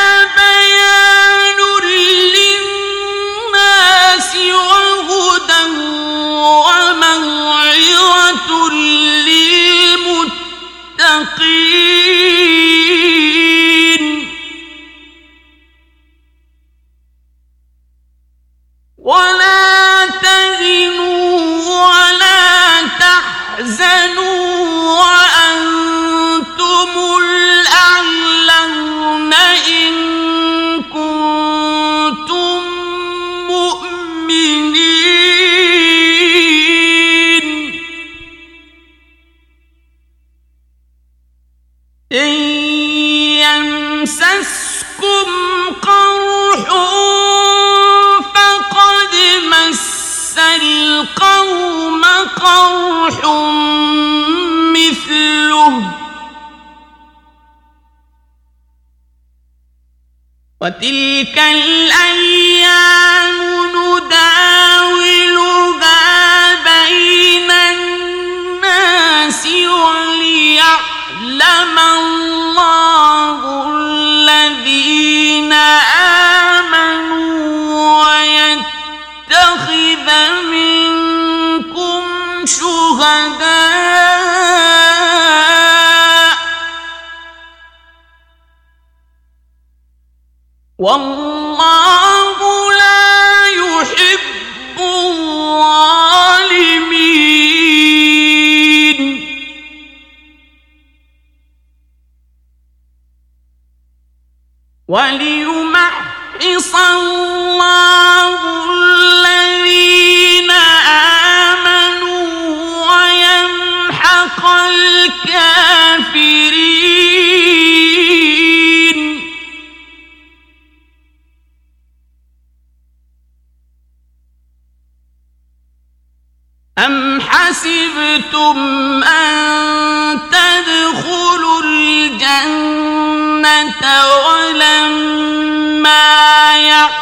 وتلك الأيام نداولها والله لا يحب الظالمين. وليمحص الله حسبتم أن تدخلوا الجنة ولما يعلم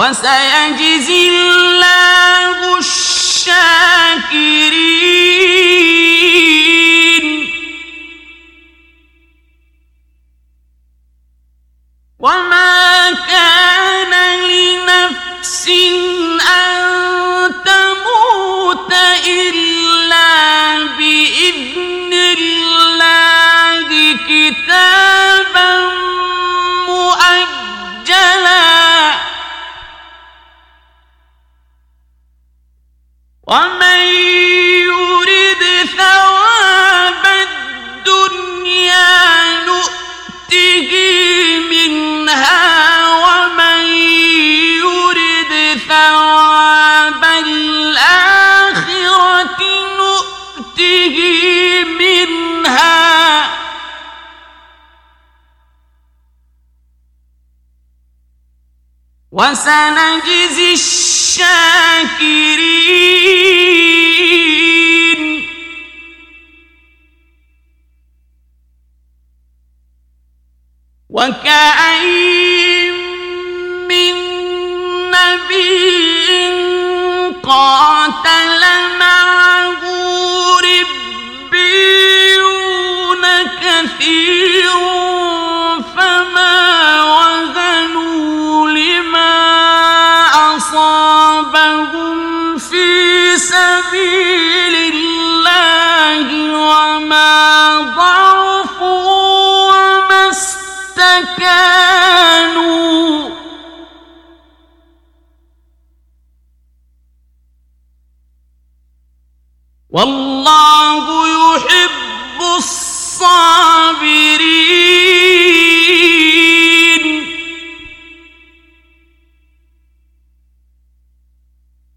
وسيجزي الله الشاكرين. on وسنجزي الشاكرين. والله يحب الصابرين.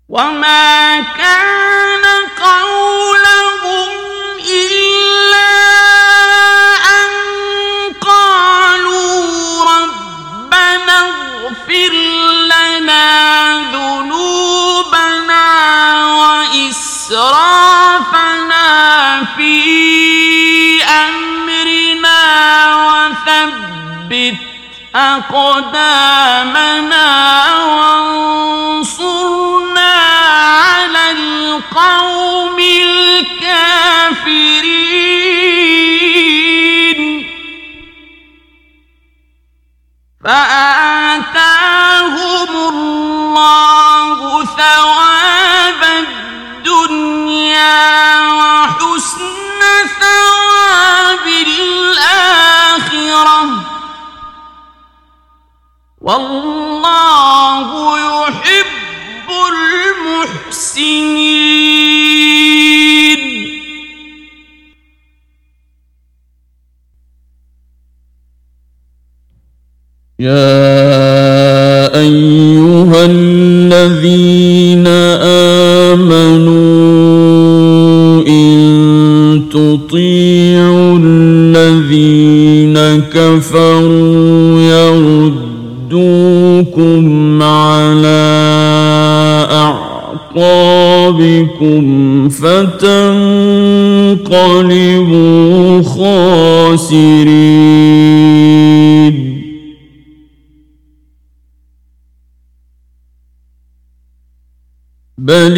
وما أقدامنا وانصرنا على القوم الكافرين. فآتاهم والله يحب المحسنين. يا أيها الذين آمنوا إن تطيعوا الذين كفروا يردوكم على أعقابكم فتنقلبوا خاسرين بل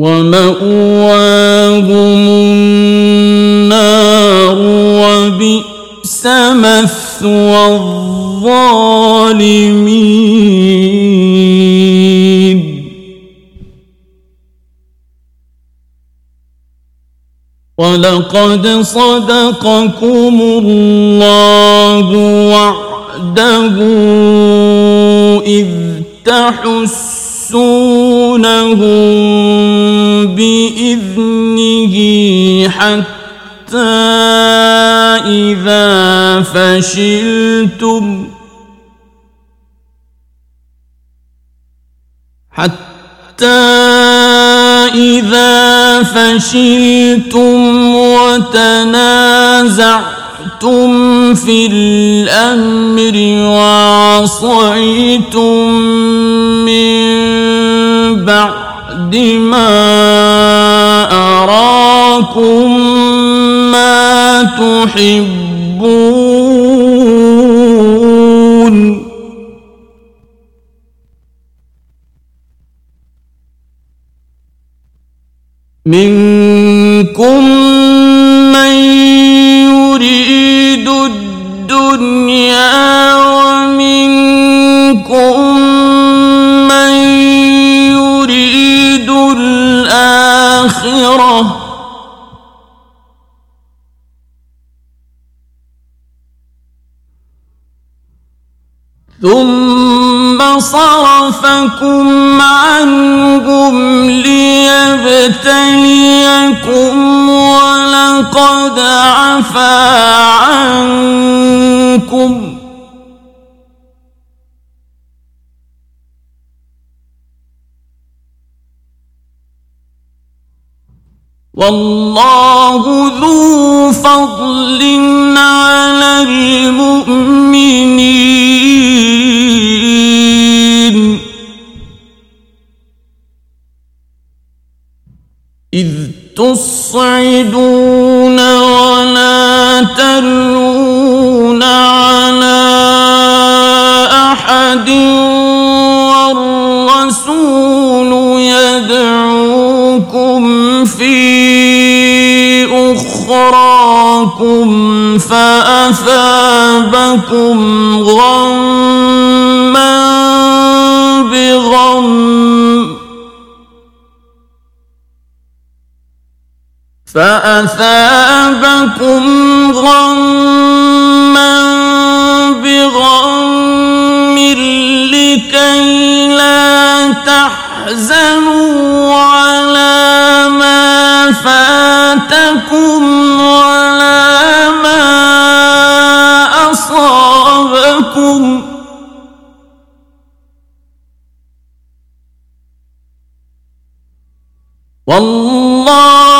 ومأواهم النار وبئس مثوى الظالمين. ولقد صدقكم الله وعده إذ تحسونهم بإذنه حتى إذا فشلتم حتى إذا فشلتم وتنازعتم في الأمر وعصيتم من بعد ما أراكم ما تحبون منكم صرفكم عنهم ليبتليكم ولقد عفا عنكم. والله ذو فضل على المؤمنين. إذ تصعدون ولا تلون على أحد والرسول يدعوكم في أخراكم فأثابكم غما بغم فأثابكم غما بغم لكي لا تحزنوا على ما فاتكم ولا ما أصابكم والله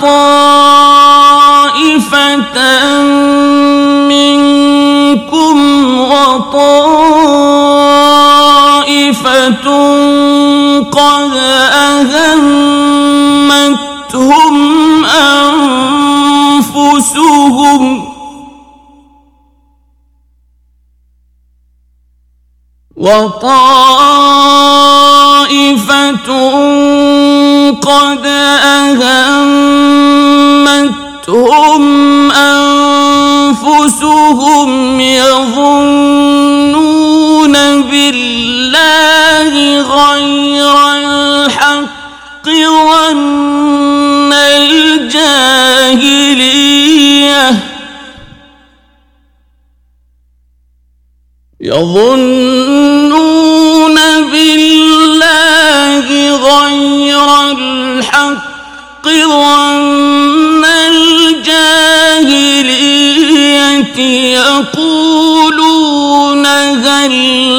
طائفة منكم وطائفة قد أهمتهم أنفسهم وطائفة قد أهمتهم أنفسهم يظنون بالله غير الحق ظن الجاهليه يظنون غير الحق ظن الجاهلية يقولون هل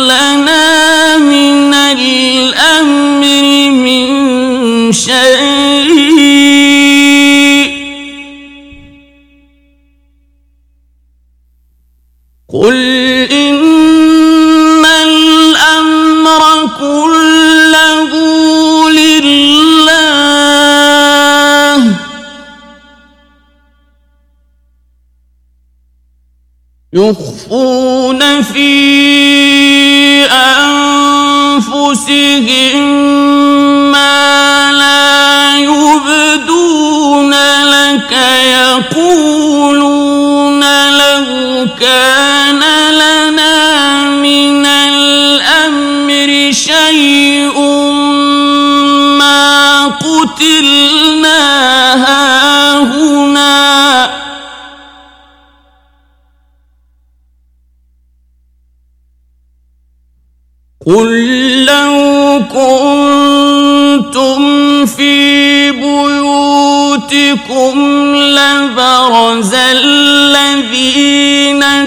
لنا من الأمر من شيء يخفون في أنفسهم ما لا يبدون لك يقولون لو كان قل لو كنتم في بيوتكم لبرز الذين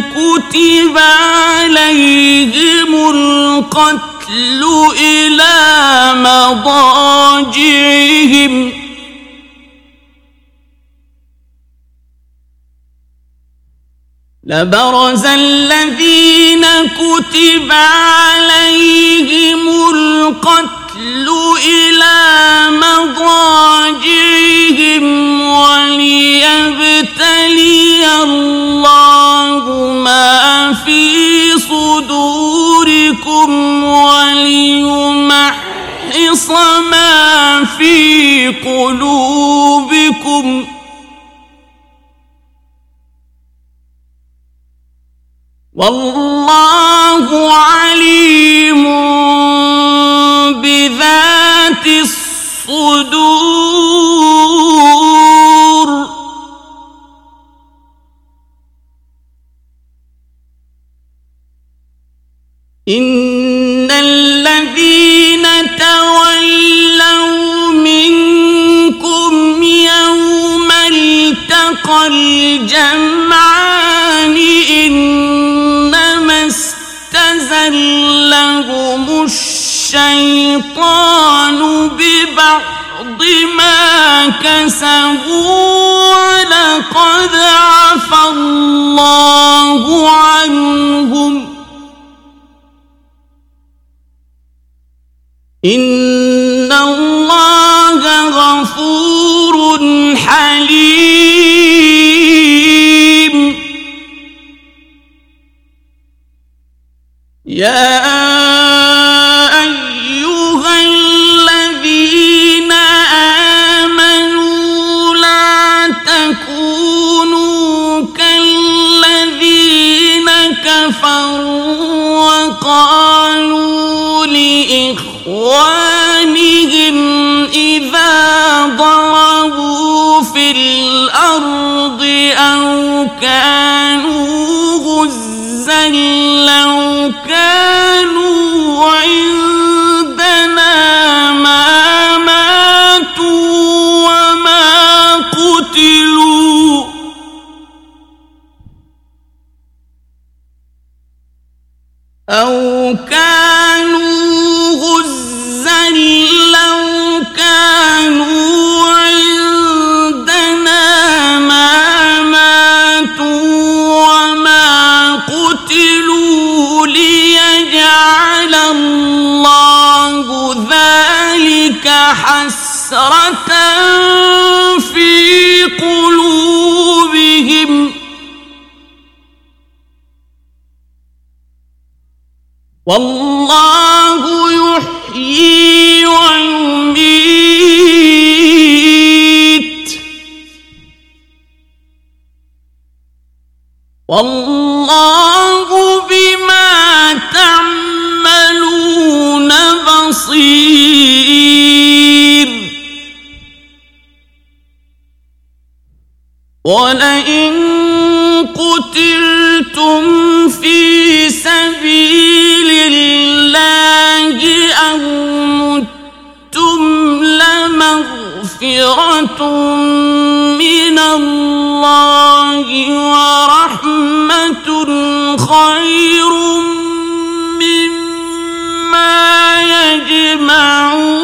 كتب عليهم القتل إلى مضاجعهم لبرز الذين كتب عليهم القتل إلى مضاجعهم وليبتلي الله ما في صدوركم وليمحص ما في قلوبكم ۖ والله عليم بذات الصدور. إن الذين تولوا منكم يوم التقى الجمعان الشيطان ببعض ما كسبوا ولقد عفى الله عنهم. إن كانوا غزا لو كانوا عندنا ما ماتوا وما قتلوا. أو كانوا الله ذلك حسرة في قلوبهم. والله يحيي ويميت. والله ولئن قتلتم في سبيل الله أو متم لمغفرة من الله ورحمة خير مما يجمعون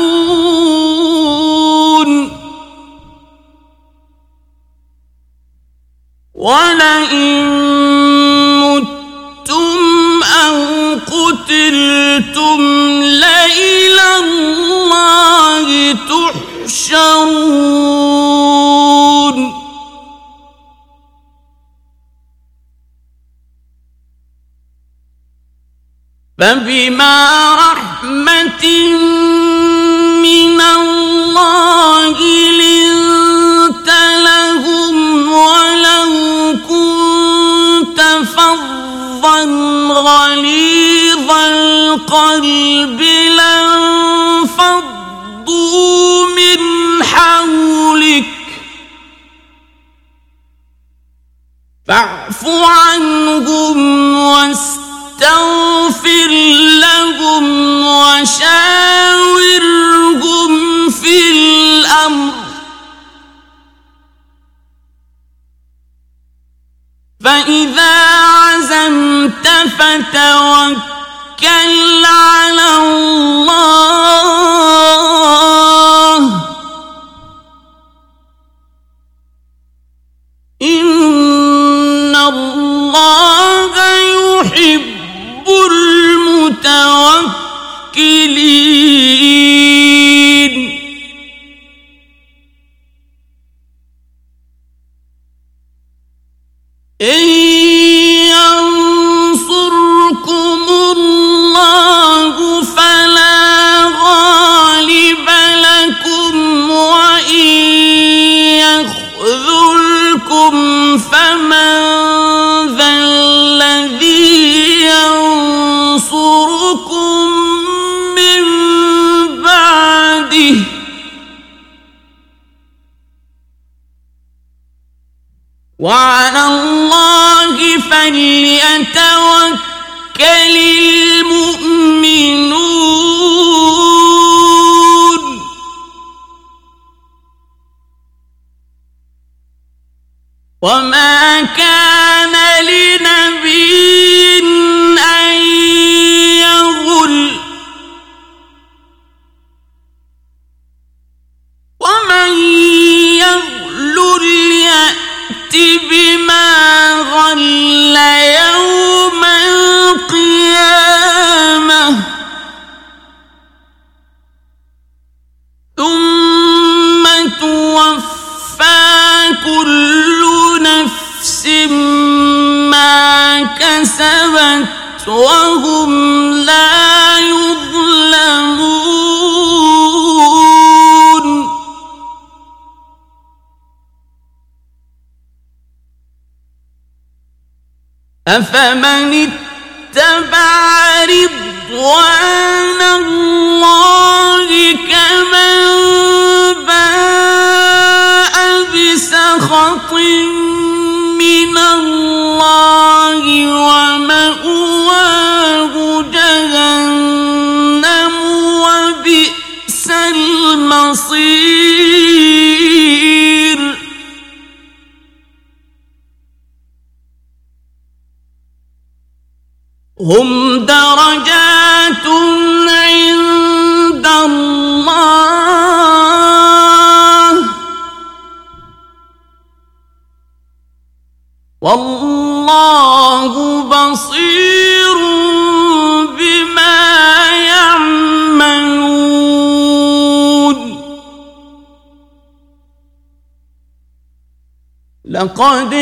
تحشرون فبما رحمة من الله لنت لهم ولو كنت فظا غليظ القلب لانفضوا فاعف عنهم واستغفر لهم وشاورهم في الأمر. فإذا عزمت فتوكل على الله. لقد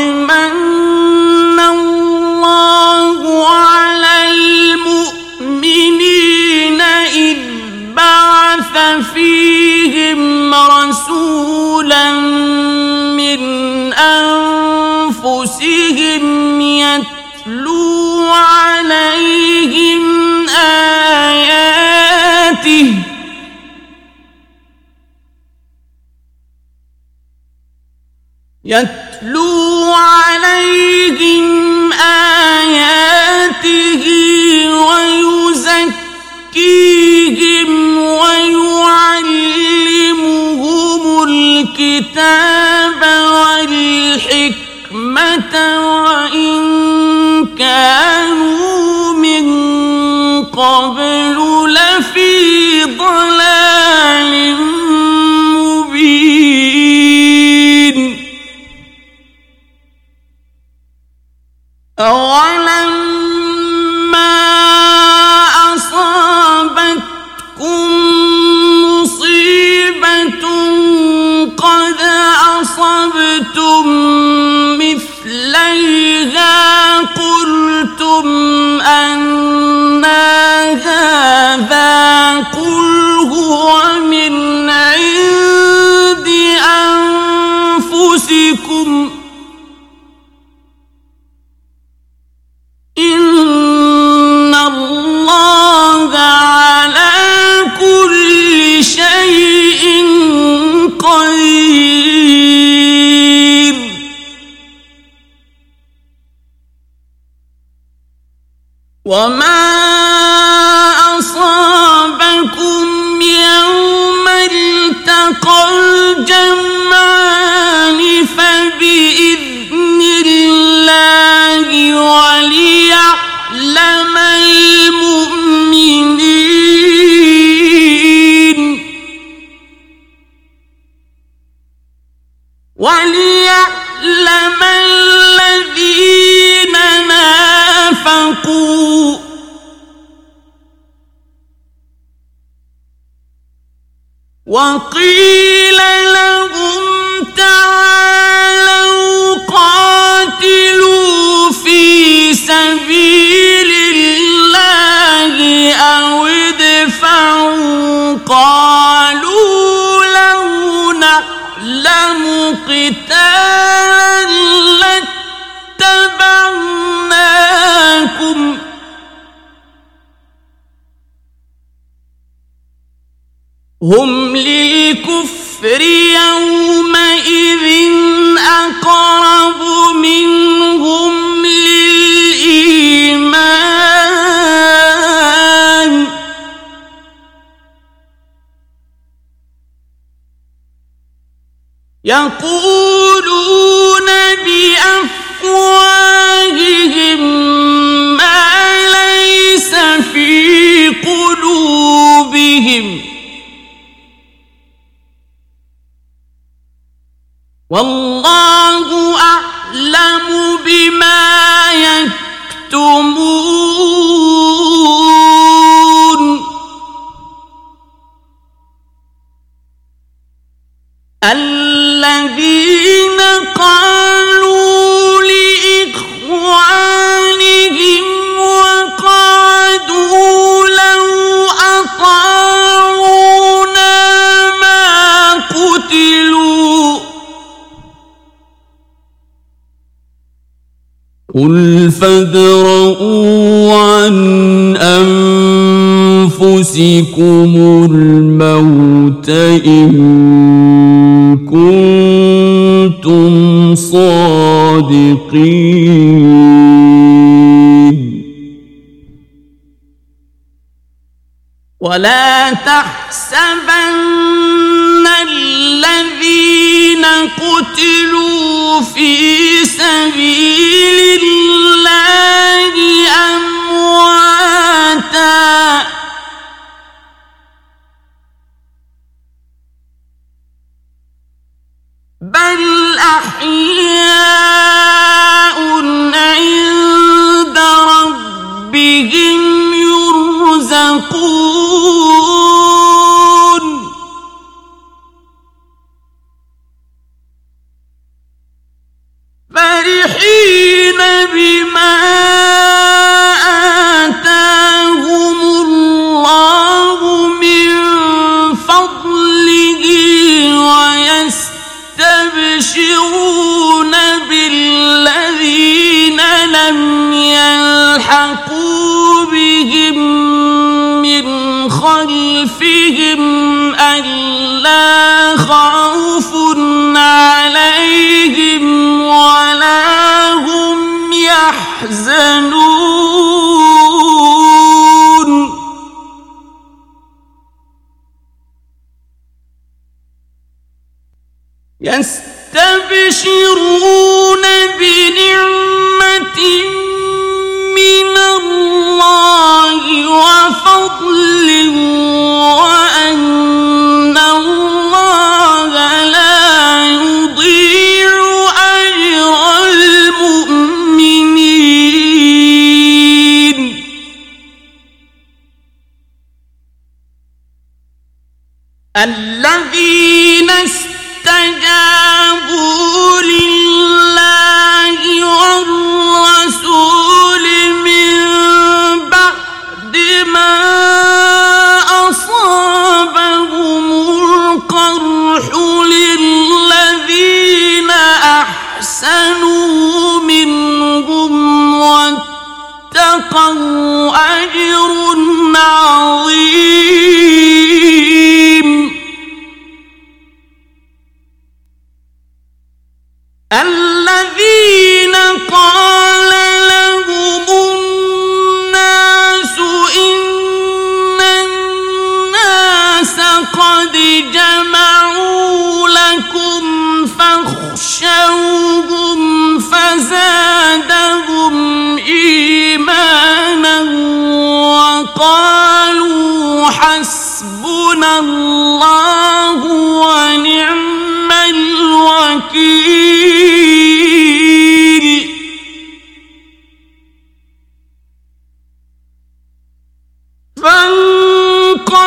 الكتاب والحكمة وما أصابكم يوم التقى الجمعان فبإذن الله وليعلم المؤمنين وليعلم الذين نافقوا وقيل لهم تعالوا قاتلوا في سبيل الله أو ادفعوا. قالوا لو نعلم قتال هم للكفر يومئذ أقرب منهم للإيمان. يقول والله أعلم بما يكتمون. قل فادرؤوا عن أنفسكم الموت إن كنتم صادقين ولا تحسبن يحزنون يس حسبنا الله ونعم الوكيل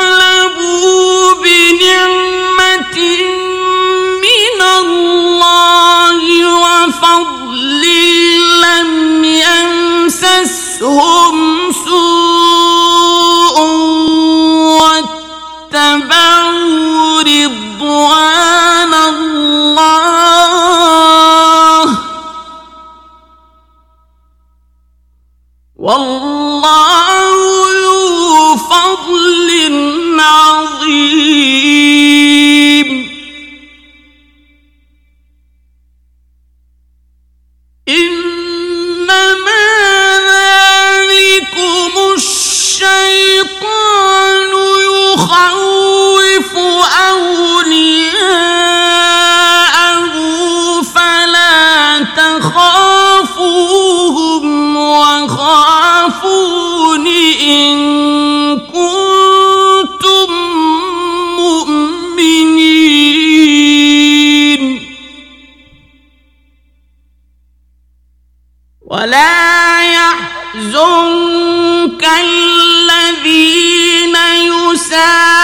فانقلبوا بنعمة من الله وفضل لم يمسسهم إن كنتم مؤمنين. ولا يحزنك الذين يسارعون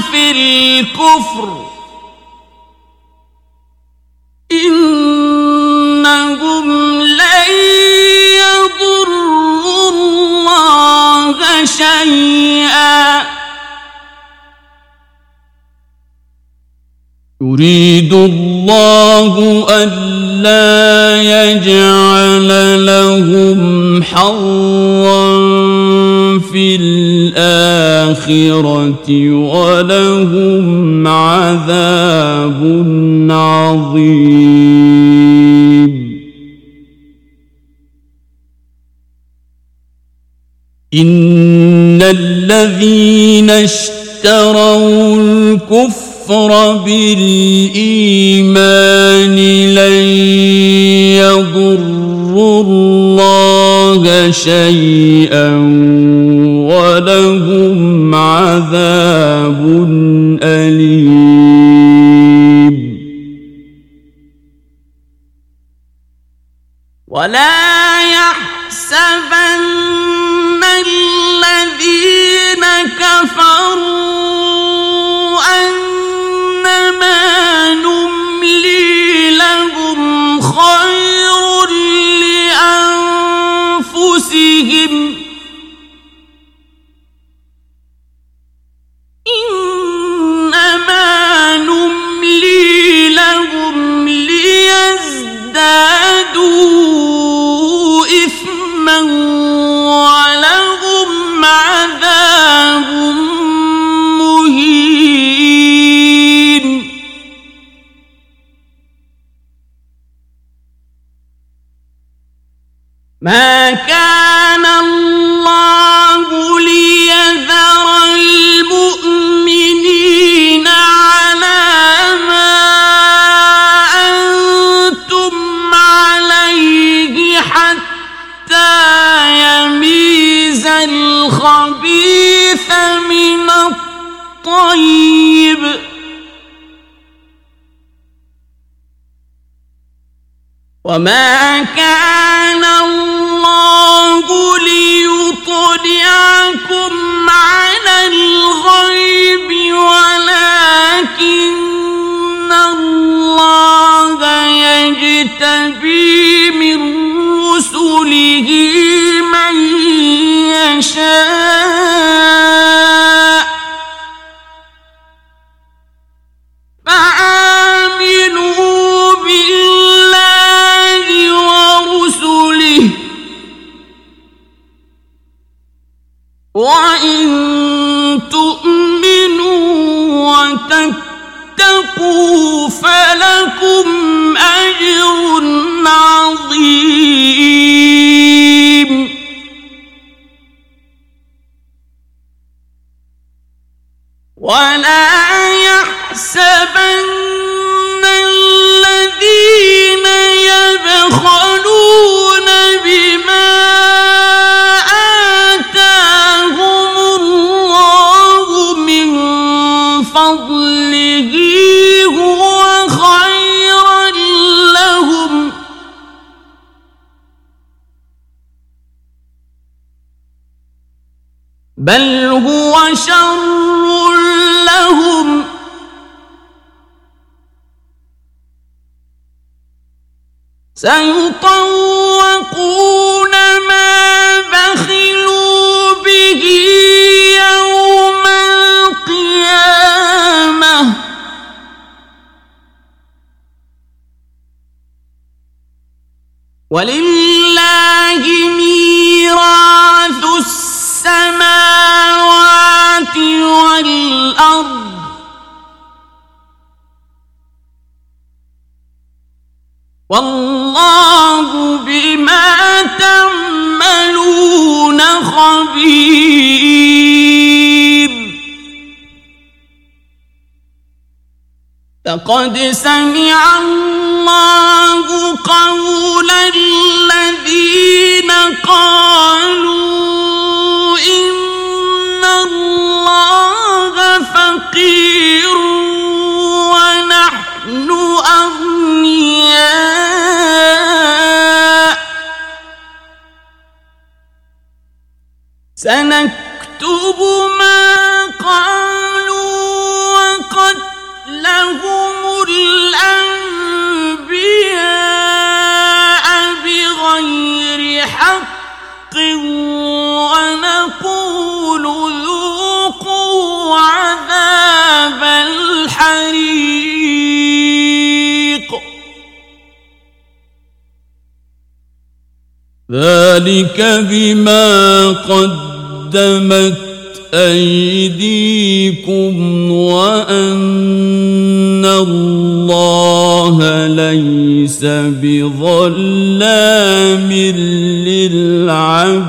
في الكفر. شيئا. يريد الله ألا يجعل لهم حظا في الآخرة ولهم عذاب عظيم. إن الذين اشتروا الكفر بالإيمان لن يضروا الله شيئا ولهم عذاب أليم. ولا ما كان الله ليذر المؤمنين على ما أنتم عليه حتى يميز الخبيث من الطيب. وما يشاء سيطوقون ما بخلوا به يوم القيامة. ولله لقد سمع الله قول الذين قالوا إن الله فقير ونحن أغنياء. سنكتب ذلك بما قدمت أيديكم وأن الله ليس بظلام للعبيد.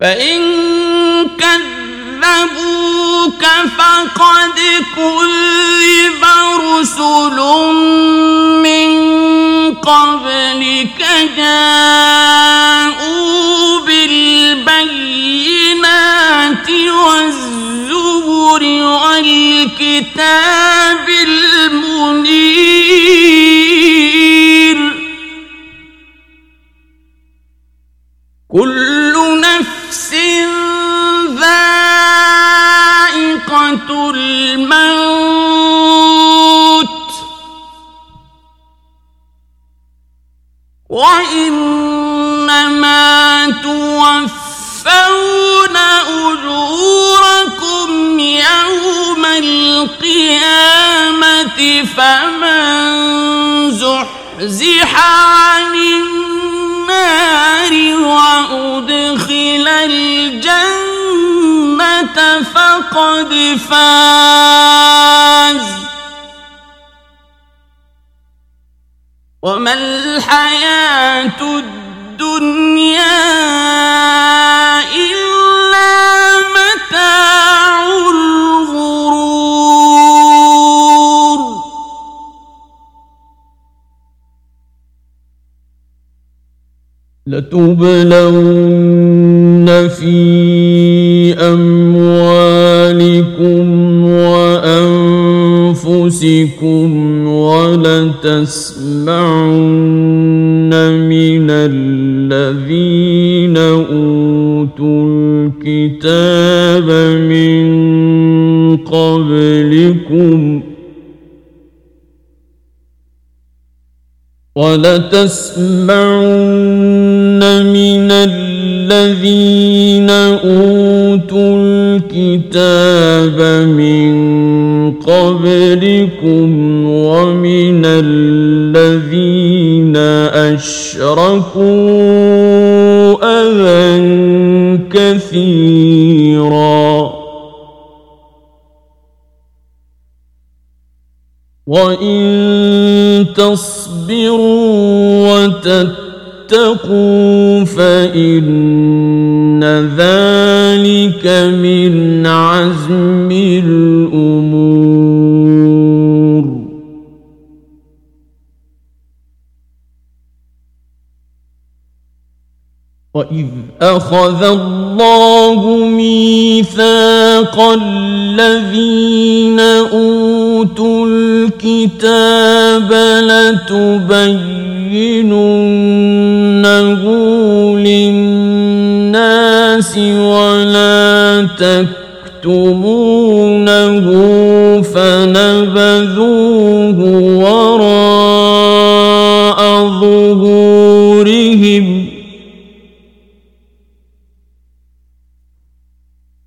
فإن كذبوك فقد كذب رسل من قبلك جاءوا بالبينات والزبر والكتاب المنير. وإنما توفون أجوركم يوم القيامة فمن زحزح عن النار وأدخل الجنة فقد فاز. وما الحياة الدنيا إلا متاع لتبلون في أموالكم وأنفسكم ولتسمعن من الذين أوتوا الكتاب من قبلكم ولتسمعن من الذين أوتوا الكتاب من قبلكم ومن الذين أشركوا أذى كثيرا. وإن تصبروا وتتقوا فإن ذلك من عزم الأمور. وإذ أخذ الله ميثاق الذين أوتوا الكتاب لتبيننه للناس ولا تكتمونه فنبذوه وراء ظهورهم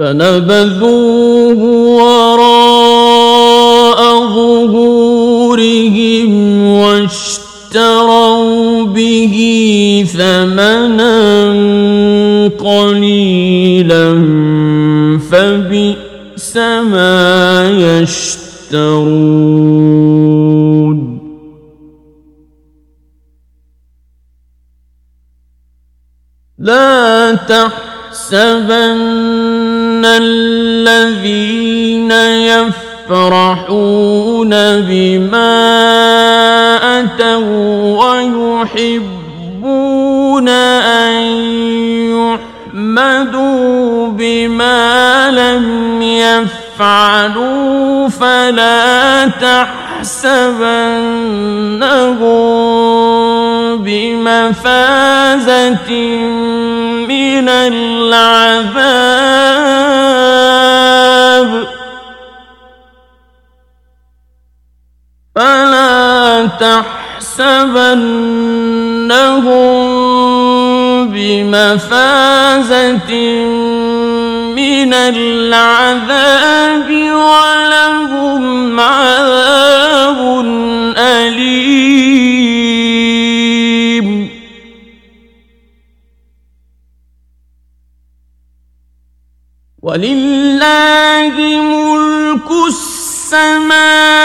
فنبذوه وراء ظهورهم واشتروا به ثمنا قليلا فبئس ما يشترون. لا تحسبن الذين يفرحون بما أتوا ويحبون أن يحمدوا بما لم يفعلوا فلا تحسبنهم بمفازة من العذاب فلا تحسبنهم بمفازة من العذاب ولهم عذاب أليم. ولله ملك السماوات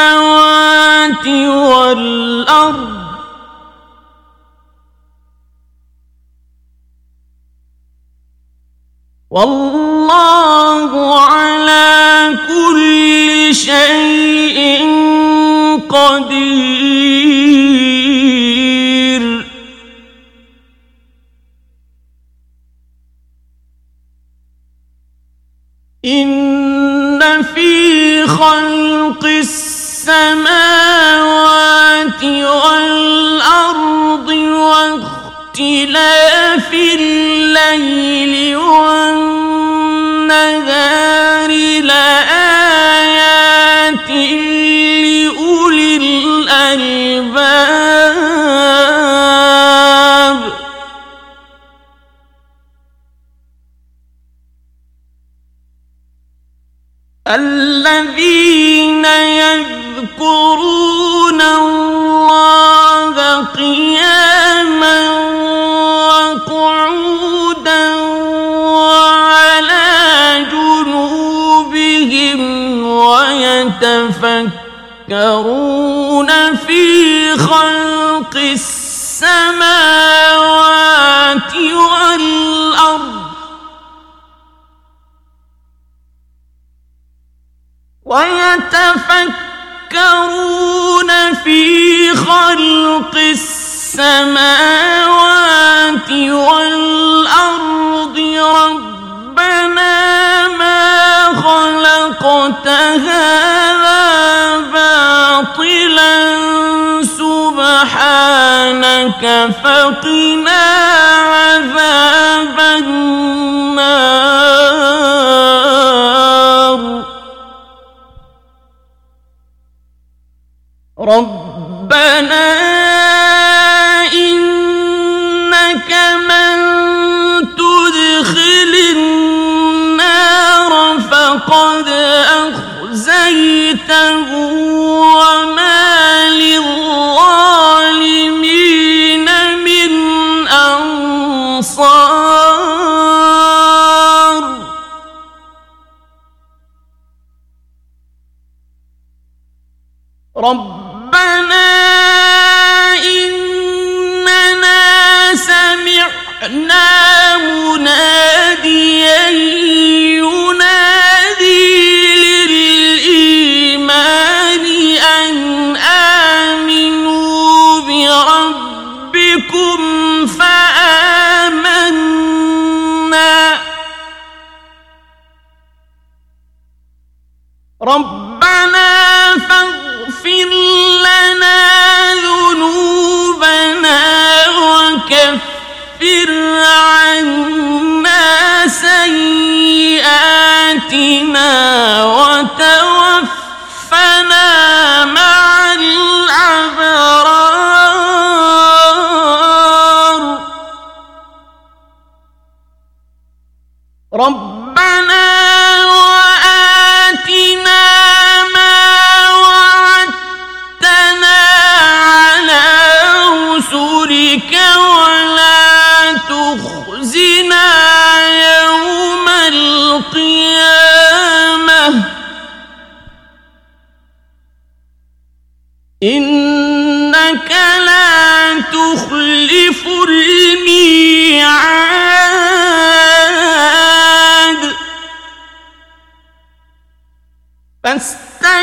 والأرض. والله على كل شيء قدير. واختلاف الليل والنهار. ويتفكرون في خلق السماوات والأرض ويتفكرون في خلق السماوات والأرض ربنا سبحانك فقنا عذاب النار. ربنا ربنا إننا سمعنا مناديا فاغفر لنا ذنوبنا وكفر عنا سيئاتنا وتوفنا مع الأبرار. ربنا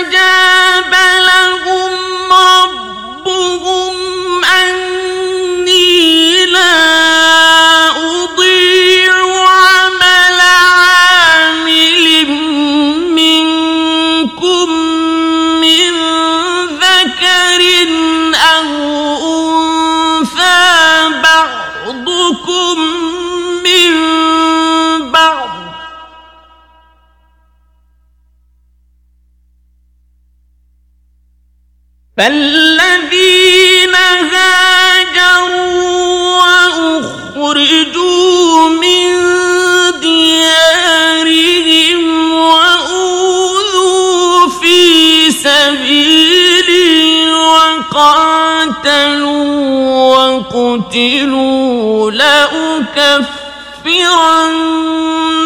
فاستجاب لهم ربهم فالذين هاجروا وأخرجوا من ديارهم وأوذوا في سبيلي وقاتلوا وقتلوا لأكفرن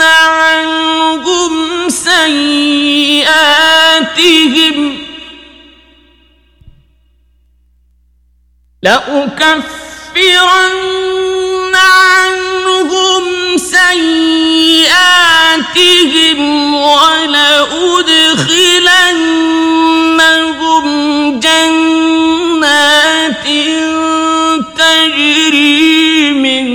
عنهم سيئاتهم لأكفرن عنهم سيئاتهم ولأدخلنهم جنات تجري من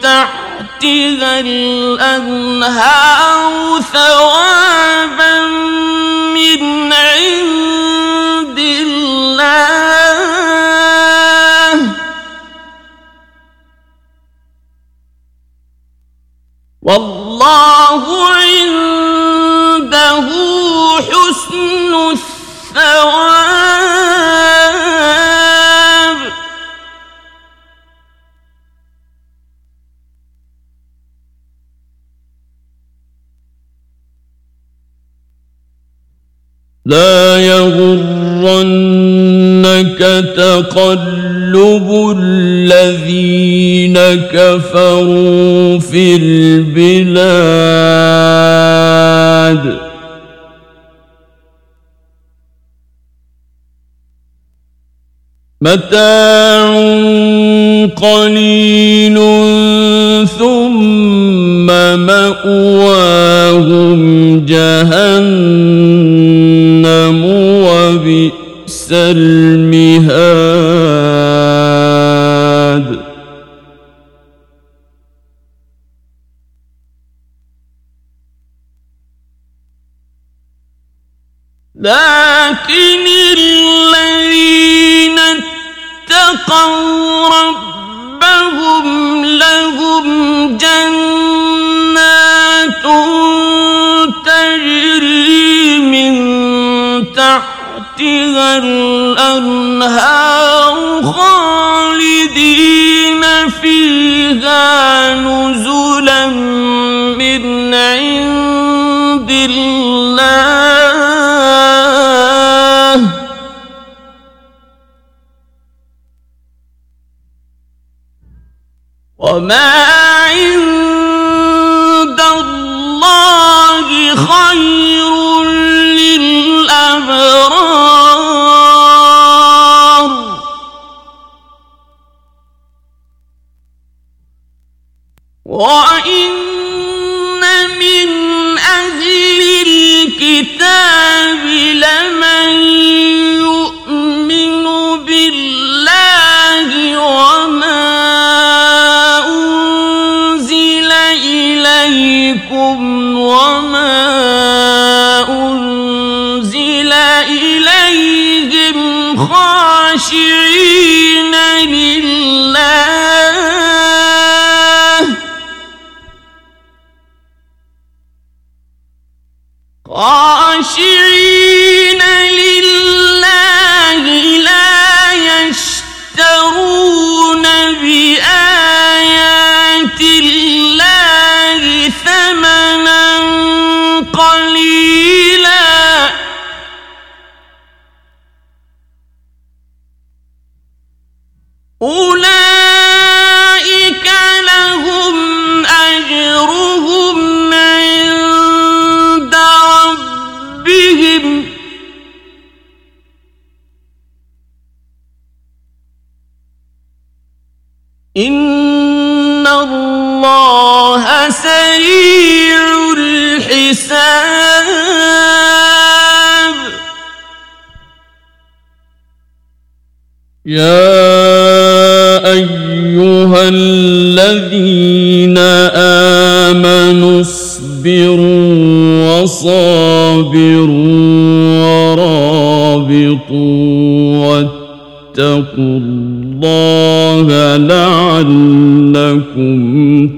تحتها الأنهار ثوابا من عند الله. والله عنده حسن الثواب. لا يغرنك تقلب الذين كفروا في البلاد. متاع قليل ثم مأواهم جهنم وبئس المهاد وما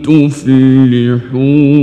تفلحون